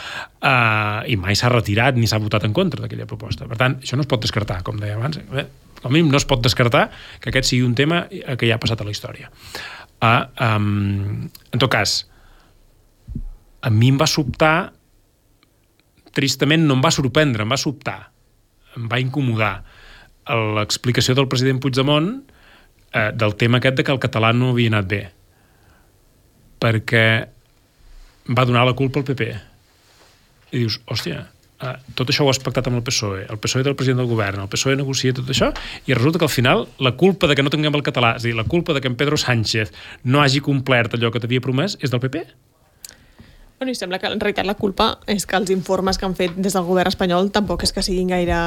Uh, I mai s'ha retirat ni s'ha votat en contra d'aquella proposta. Per tant, això no es pot descartar, com deia abans. Eh, com a mínim no es pot descartar que aquest sigui un tema que ja ha passat a la història. Uh, um, en tot cas, a mi em va sobtar, tristament no em va sorprendre, em va sobtar, em va incomodar l'explicació del president Puigdemont eh, del tema aquest de que el català no havia anat bé. Perquè va donar la culpa al PP. I dius, hòstia, eh, tot això ho has pactat amb el PSOE, el PSOE del president del govern, el PSOE negocia tot això, i resulta que al final la culpa de que no tinguem el català, és a dir, la culpa de que en Pedro Sánchez no hagi complert allò que t'havia promès és del PP. Bueno, i sembla que en realitat la culpa és que els informes que han fet des del govern espanyol tampoc és que siguin gaire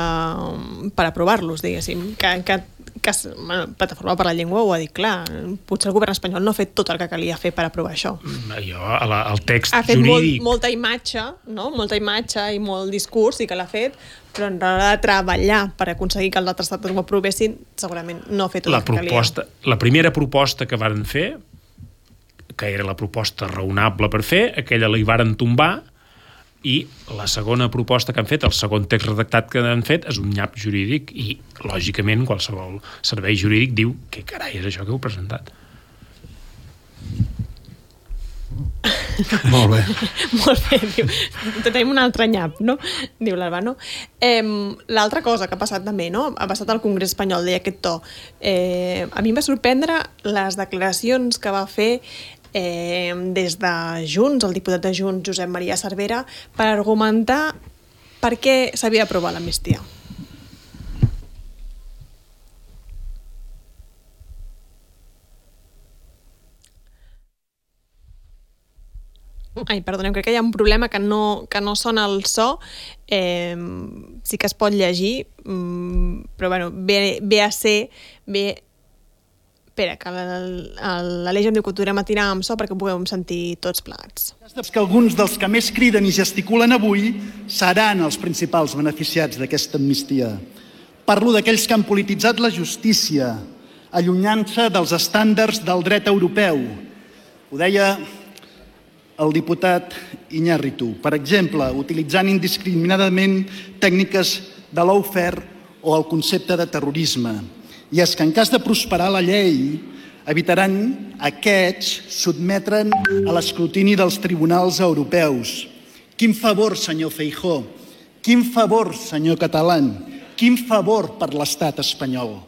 um, per aprovar-los, diguéssim. Que, que, que bueno, Plataforma per la Llengua ho ha dit clar. Potser el govern espanyol no ha fet tot el que calia fer per aprovar això. Jo, la, el text ha fet jurídic... molt, molta imatge, no? molta imatge i molt discurs, i que l'ha fet, però en l'hora de treballar per aconseguir que els altres estats ho aprovessin, segurament no ha fet tot la el que proposta, calia. La primera proposta que varen fer que era la proposta raonable per fer, aquella la hi varen tombar i la segona proposta que han fet, el segon text redactat que han fet, és un nyap jurídic i, lògicament, qualsevol servei jurídic diu que carai és això que heu presentat. Molt bé. Molt bé, diu. Tenim un altre nyap, no? Diu l'Albano. Eh, L'altra cosa que ha passat també, no? Ha passat al Congrés espanyol, deia aquest to. Eh, a mi em va sorprendre les declaracions que va fer eh, des de Junts, el diputat de Junts, Josep Maria Cervera, per argumentar per què s'havia d'aprovar l'amnistia? Ai, perdoneu, crec que hi ha un problema que no, que no sona el so. Eh, sí que es pot llegir, mm, però bueno, ve, ve a ser... Ve... Espera, que la, la, l'Aleix em diu que ho podrem atirar amb so perquè ho puguem sentir tots plegats. que alguns dels que més criden i gesticulen avui seran els principals beneficiats d'aquesta amnistia. Parlo d'aquells que han polititzat la justícia, allunyant-se dels estàndards del dret europeu. Ho deia el diputat Iñárritu, per exemple, utilitzant indiscriminadament tècniques de l'aufer o el concepte de terrorisme. I és que en cas de prosperar la llei, evitaran aquests sotmetre'n a l'escrutini dels tribunals europeus. Quin favor, senyor Feijó, quin favor, senyor Catalán, quin favor per l'estat espanyol.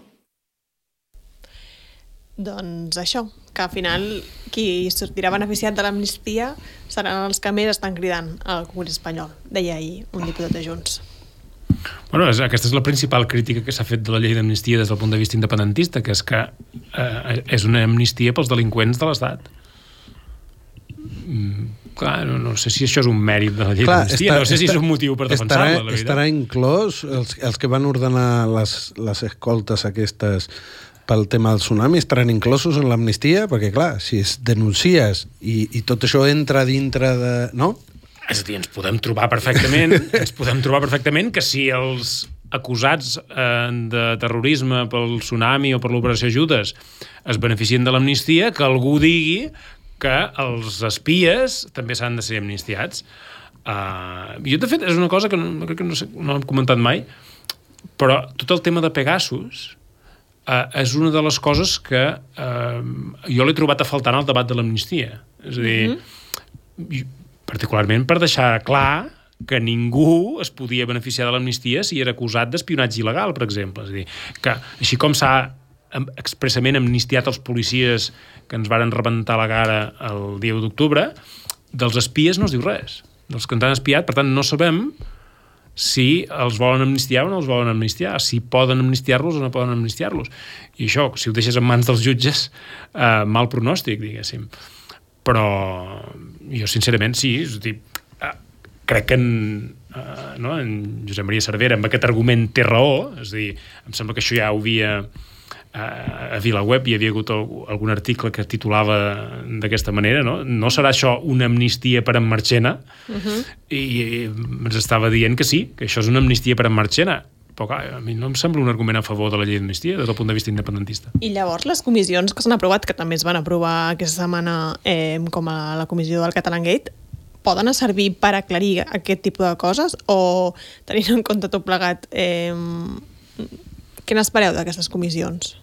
Doncs això, que al final qui sortirà beneficiat de l'amnistia seran els que més estan cridant al Congrés espanyol, deia ahir un diputat de Junts. Bueno, és, aquesta és la principal crítica que s'ha fet de la llei d'amnistia des del punt de vista independentista, que és que eh, és una amnistia pels delinqüents de l'Estat. Mm, clar, no, no sé si això és un mèrit de la llei d'amnistia, no sé si és un motiu per defensar-la, la veritat. Estarà inclòs els, els que van ordenar les, les escoltes aquestes pel tema del tsunami estaran inclosos en l'amnistia? Perquè, clar, si es denuncies i, i tot això entra dintre de... No? És a dir, ens podem trobar perfectament, ens podem trobar perfectament que si els acusats eh, de terrorisme pel tsunami o per l'operació Judes es beneficien de l'amnistia, que algú digui que els espies també s'han de ser amnistiats. Uh, jo, de fet, és una cosa que no, crec que no, sé, no hem comentat mai, però tot el tema de Pegasus uh, és una de les coses que uh, jo l'he trobat a faltar en el debat de l'amnistia. És a dir, mm -hmm. Particularment per deixar clar que ningú es podia beneficiar de l'amnistia si era acusat d'espionatge il·legal, per exemple. És a dir, que així com s'ha expressament amnistiat els policies que ens varen rebentar la cara el dia d'octubre, dels espies no es diu res. Dels que ens han espiat, per tant, no sabem si els volen amnistiar o no els volen amnistiar, si poden amnistiar-los o no poden amnistiar-los. I això, si ho deixes en mans dels jutges, eh, mal pronòstic, diguéssim. Però jo, sincerament, sí, és dir, eh, crec que en, eh, no, en Josep Maria Cervera amb aquest argument té raó, és dir, em sembla que això ja ho havia a VilaWeb hi havia hagut algun article que titulava d'aquesta manera, no? No serà això una amnistia per en Marchena? Uh -huh. I, I ens estava dient que sí, que això és una amnistia per en Marchena. Però clar, a mi no em sembla un argument a favor de la llei d'amnistia des del punt de vista independentista. I llavors les comissions que s'han aprovat, que també es van aprovar aquesta setmana eh, com a la comissió del Catalan Gate, poden servir per aclarir aquest tipus de coses o tenint en compte tot plegat eh, què n'espereu d'aquestes comissions?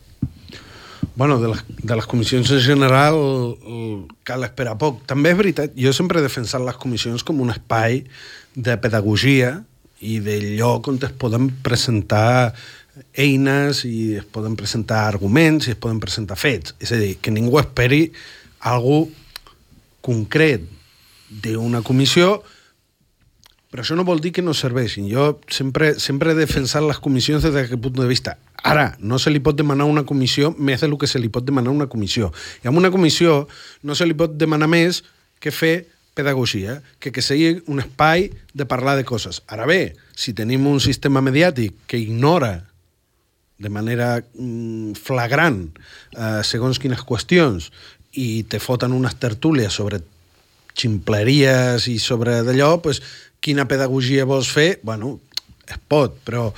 Bueno, de les, de les comissions en general cal esperar poc. També és veritat, jo sempre he defensat les comissions com un espai de pedagogia i de lloc on es poden presentar eines i es poden presentar arguments i es poden presentar fets. És a dir, que ningú esperi algú concret d'una comissió però això no vol dir que no serveixin. Jo sempre, sempre he defensat les comissions des d'aquest punt de vista. Ara, no se li pot demanar una comissió més del que se li pot demanar una comissió. I amb una comissió no se li pot demanar més que fer pedagogia, que, que sigui un espai de parlar de coses. Ara bé, si tenim un sistema mediàtic que ignora de manera mm, flagrant eh, segons quines qüestions i te foten unes tertúlies sobre ximpleries i sobre d'allò, pues, quina pedagogia vols fer, bueno, es pot, però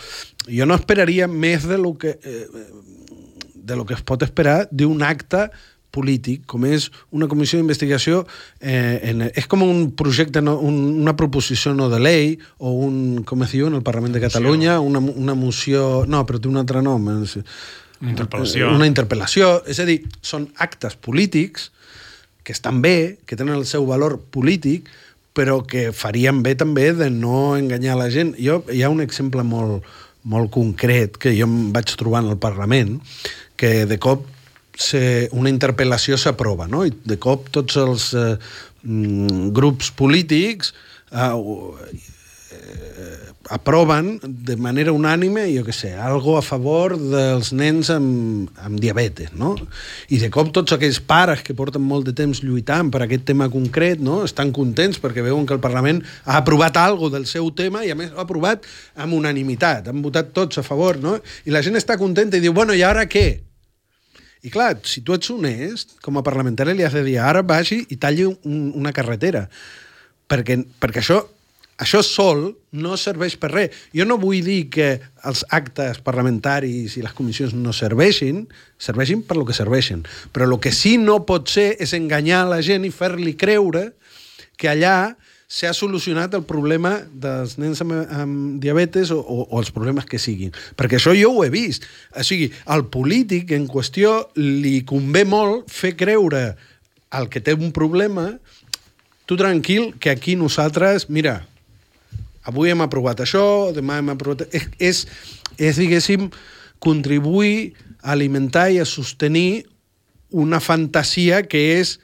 jo no esperaria més de lo que, eh, de lo que es pot esperar d'un acte polític, com és una comissió d'investigació, eh, en, és com un projecte, no, un, una proposició no de llei, o un, com es diu, en el Parlament de Catalunya, una, una moció... No, però té un altre nom. Una interpel·lació. Una interpel·lació. És a dir, són actes polítics que estan bé, que tenen el seu valor polític, però que farien bé també de no enganyar la gent. Jo, hi ha un exemple molt, molt concret que jo em vaig trobar en el Parlament, que de cop se, una interpel·lació s'aprova, no? I de cop tots els eh, mm, grups polítics eh, eh, aproven de manera unànime, jo què sé, algo a favor dels nens amb, amb diabetes, no? I de cop tots aquells pares que porten molt de temps lluitant per aquest tema concret, no? Estan contents perquè veuen que el Parlament ha aprovat algo del seu tema i a més ha aprovat amb unanimitat, han votat tots a favor, no? I la gent està contenta i diu, bueno, i ara què? I clar, si tu ets honest, com a parlamentari li has de dir ara vagi i talli un, una carretera. Perquè, perquè això, això sol no serveix per res. Jo no vull dir que els actes parlamentaris i les comissions no serveixin, serveixin per lo que serveixen. Però el que sí no pot ser és enganyar la gent i fer-li creure que allà s'ha solucionat el problema dels nens amb, amb diabetes o, o, o els problemes que siguin. Perquè això jo ho he vist. O sigui, al polític en qüestió li convé molt fer creure al que té un problema tu tranquil, que aquí nosaltres, mira, avui hem aprovat això, demà hem aprovat... És, és, és diguéssim, contribuir a alimentar i a sostenir una fantasia que és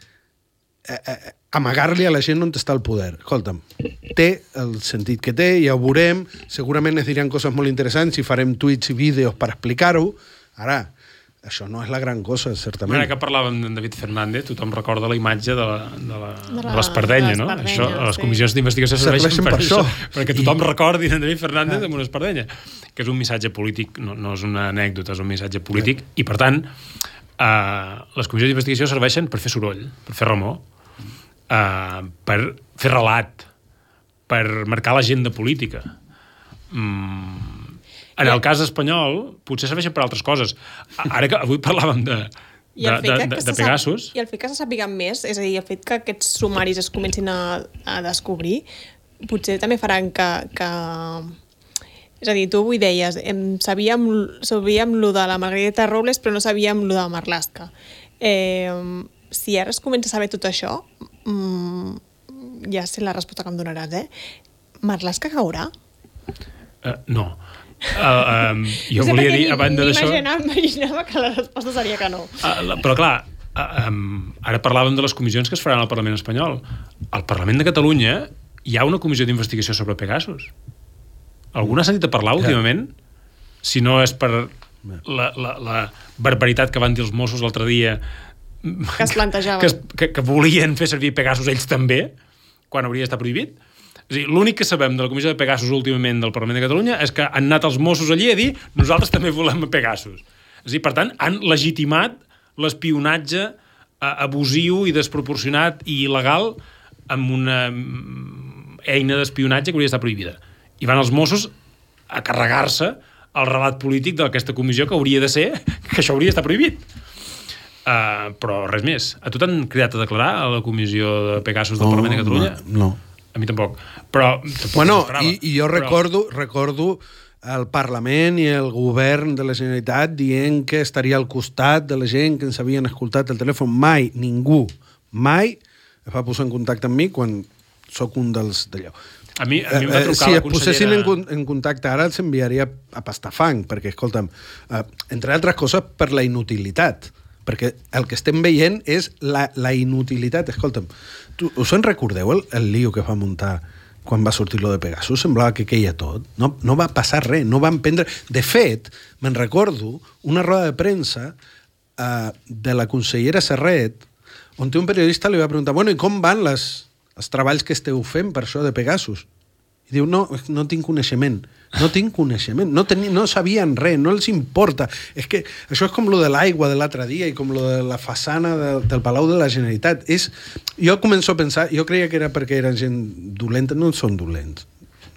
eh, eh, amagar-li a la gent on està el poder. Escolta'm, té el sentit que té, ja ho veurem, segurament es diran coses molt interessants i farem tuits i vídeos per explicar-ho. Ara, això no és la gran cosa, certament. Ara que parlàvem d'en David Fernández, tothom recorda la imatge de, la, de, la, De de la- l'espardenya, de no? Això, les sí. comissions d'investigació serveixen, Serveixen per, per això, això. perquè tothom recordi en David Fernández amb una espardenya, que és un missatge polític, no, no és una anècdota, és un missatge polític, i per tant, eh, les comissions d'investigació serveixen per fer soroll, per fer remor, eh, per fer relat, per marcar l'agenda política. Mm, en el cas espanyol, potser serveixen per altres coses. Ara que avui parlàvem de, I de, el, fet de, que, de, de se Pegasus... I el fet que se sàpiguen més, és a dir, el fet que aquests sumaris es comencin a, a descobrir, potser també faran que, que... És a dir, tu avui deies, em, sabíem, sabíem lo de la Margarita Robles, però no sabíem lo de Marlaska. Eh, si ara es comença a saber tot això, mm, ja sé la resposta que em donaràs, eh? Marlaska caurà? Uh, no. Uh, um, jo No sé volia dir, a banda d'això... M'imaginava que la resposta seria que no. Uh, la, però clar, uh, um, ara parlàvem de les comissions que es faran al Parlament espanyol. Al Parlament de Catalunya hi ha una comissió d'investigació sobre Pegasus. Algú n'ha sentit a parlar últimament? Si no és per la, la, la barbaritat que van dir els Mossos l'altre dia Que es plantejaven. que, es, que, que volien fer servir Pegasus ells també, quan hauria d'estar prohibit. És dir, l'únic que sabem de la comissió de Pegasus últimament del Parlament de Catalunya és que han anat els Mossos allí a dir nosaltres també volem Pegasus. És dir, per tant, han legitimat l'espionatge eh, abusiu i desproporcionat i il·legal amb una mm, eina d'espionatge que hauria d'estar prohibida. I van els Mossos a carregar-se el relat polític d'aquesta comissió que hauria de ser que això hauria d'estar prohibit. Uh, però res més. A tu t'han cridat a declarar a la comissió de Pegasus del Parlament de Catalunya? No. A mi tampoc. Però tampoc Bueno, i, i jo Però- recordo, recordo el Parlament i el govern de la Generalitat dient que estaria al costat de la gent que ens havien escoltat el telèfon. Mai, ningú, mai es va posar en contacte amb mi quan sóc un dels d'allò. A mi, a mi em va Eh, eh, trucar si la es posessin en, consellera... en contacte ara els enviaria a pastar fang, perquè, escolta'm, eh, entre altres coses per la inutilitat, perquè el que estem veient és la, la inutilitat. Escolta'm, tu, us en recordeu el, el lío que va muntar quan va sortir lo de Pegasus? Semblava que queia tot. No, no va passar res, no van prendre... De fet, me'n recordo una roda de premsa eh, de la consellera Serret on un periodista li va preguntar bueno, i com van les, els treballs que esteu fent per això de Pegasus? I diu, no, no tinc coneixement. No tinc coneixement. No, teni, no sabien res, no els importa. És que això és com lo de l'aigua de l'altre dia i com lo de la façana de, del Palau de la Generalitat. És, jo començo a pensar, jo creia que era perquè eren gent dolenta, no són dolents.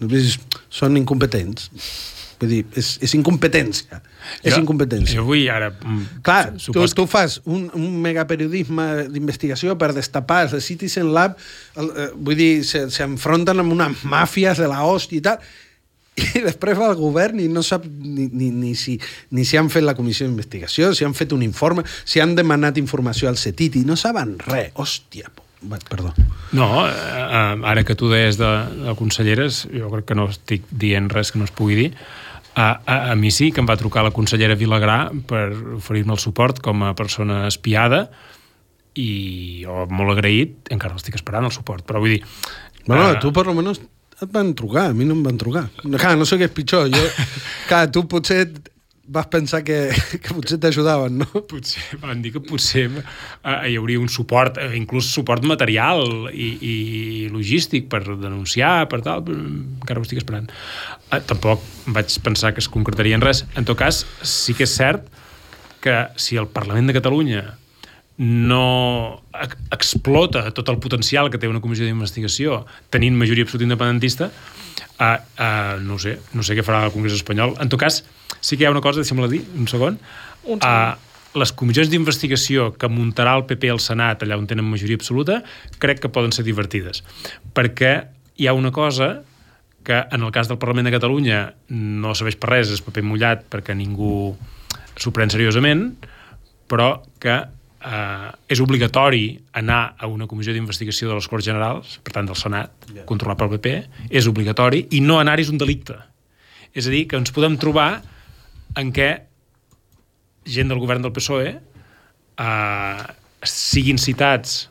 És- Són incompetents. Vull dir, és, és incompetència. És Jo- incompetència. Jo vull ara... mm, Clar, tu, supos tu fas un, un megaperiodisme d'investigació per destapar de Citizen Lab, el, eh, vull dir, s'enfronten amb unes màfies de la hòstia i tal, i després va el govern i no sap ni, ni, ni, si, ni si han fet la comissió d'investigació, si han fet un informe, si han demanat informació al CETIT i no saben res. Hòstia, perdó. No, eh, eh, ara que tu deies de, de conselleres, jo crec que no estic dient res que no es pugui dir, a, a, a mi sí que em va trucar la consellera Vilagrà per oferir-me el suport com a persona espiada i jo molt agraït, encara l'estic esperant el suport, però vull dir... Bueno, eh, tu per lo menos et van trucar, a mi no em van trucar. Clar, no sé què és pitjor. Jo, clar, tu potser vas pensar que, que potser t'ajudaven, no? Potser, van dir que potser eh, hi hauria un suport, eh, inclús suport material i, i logístic per denunciar, per tal, encara ho estic esperant. Eh, tampoc vaig pensar que es concretaria en res. En tot cas, sí que és cert que si el Parlament de Catalunya no ex- explota tot el potencial que té una comissió d'investigació tenint majoria absoluta independentista, uh, uh, no sé, no sé què farà el Congrés espanyol. En tot cas, sí que hi ha una cosa, deixa'm-la dir, un segon. Un segon. Uh, les comissions d'investigació que muntarà el PP al Senat, allà on tenen majoria absoluta, crec que poden ser divertides. Perquè hi ha una cosa que en el cas del Parlament de Catalunya no serveix per res, és paper mullat perquè ningú s'ho pren seriosament, però que eh, és obligatori anar a una comissió d'investigació de les Corts Generals, per tant del Senat, yeah. controlat pel PP, és obligatori, i no anar-hi és un delicte. És a dir, que ens podem trobar en què gent del govern del PSOE eh, siguin citats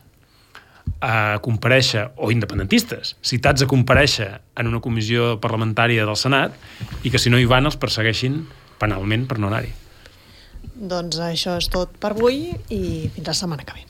a comparèixer, o independentistes, citats a comparèixer en una comissió parlamentària del Senat i que si no hi van els persegueixin penalment per no anar-hi. Doncs això és tot per avui i fins la setmana que ve.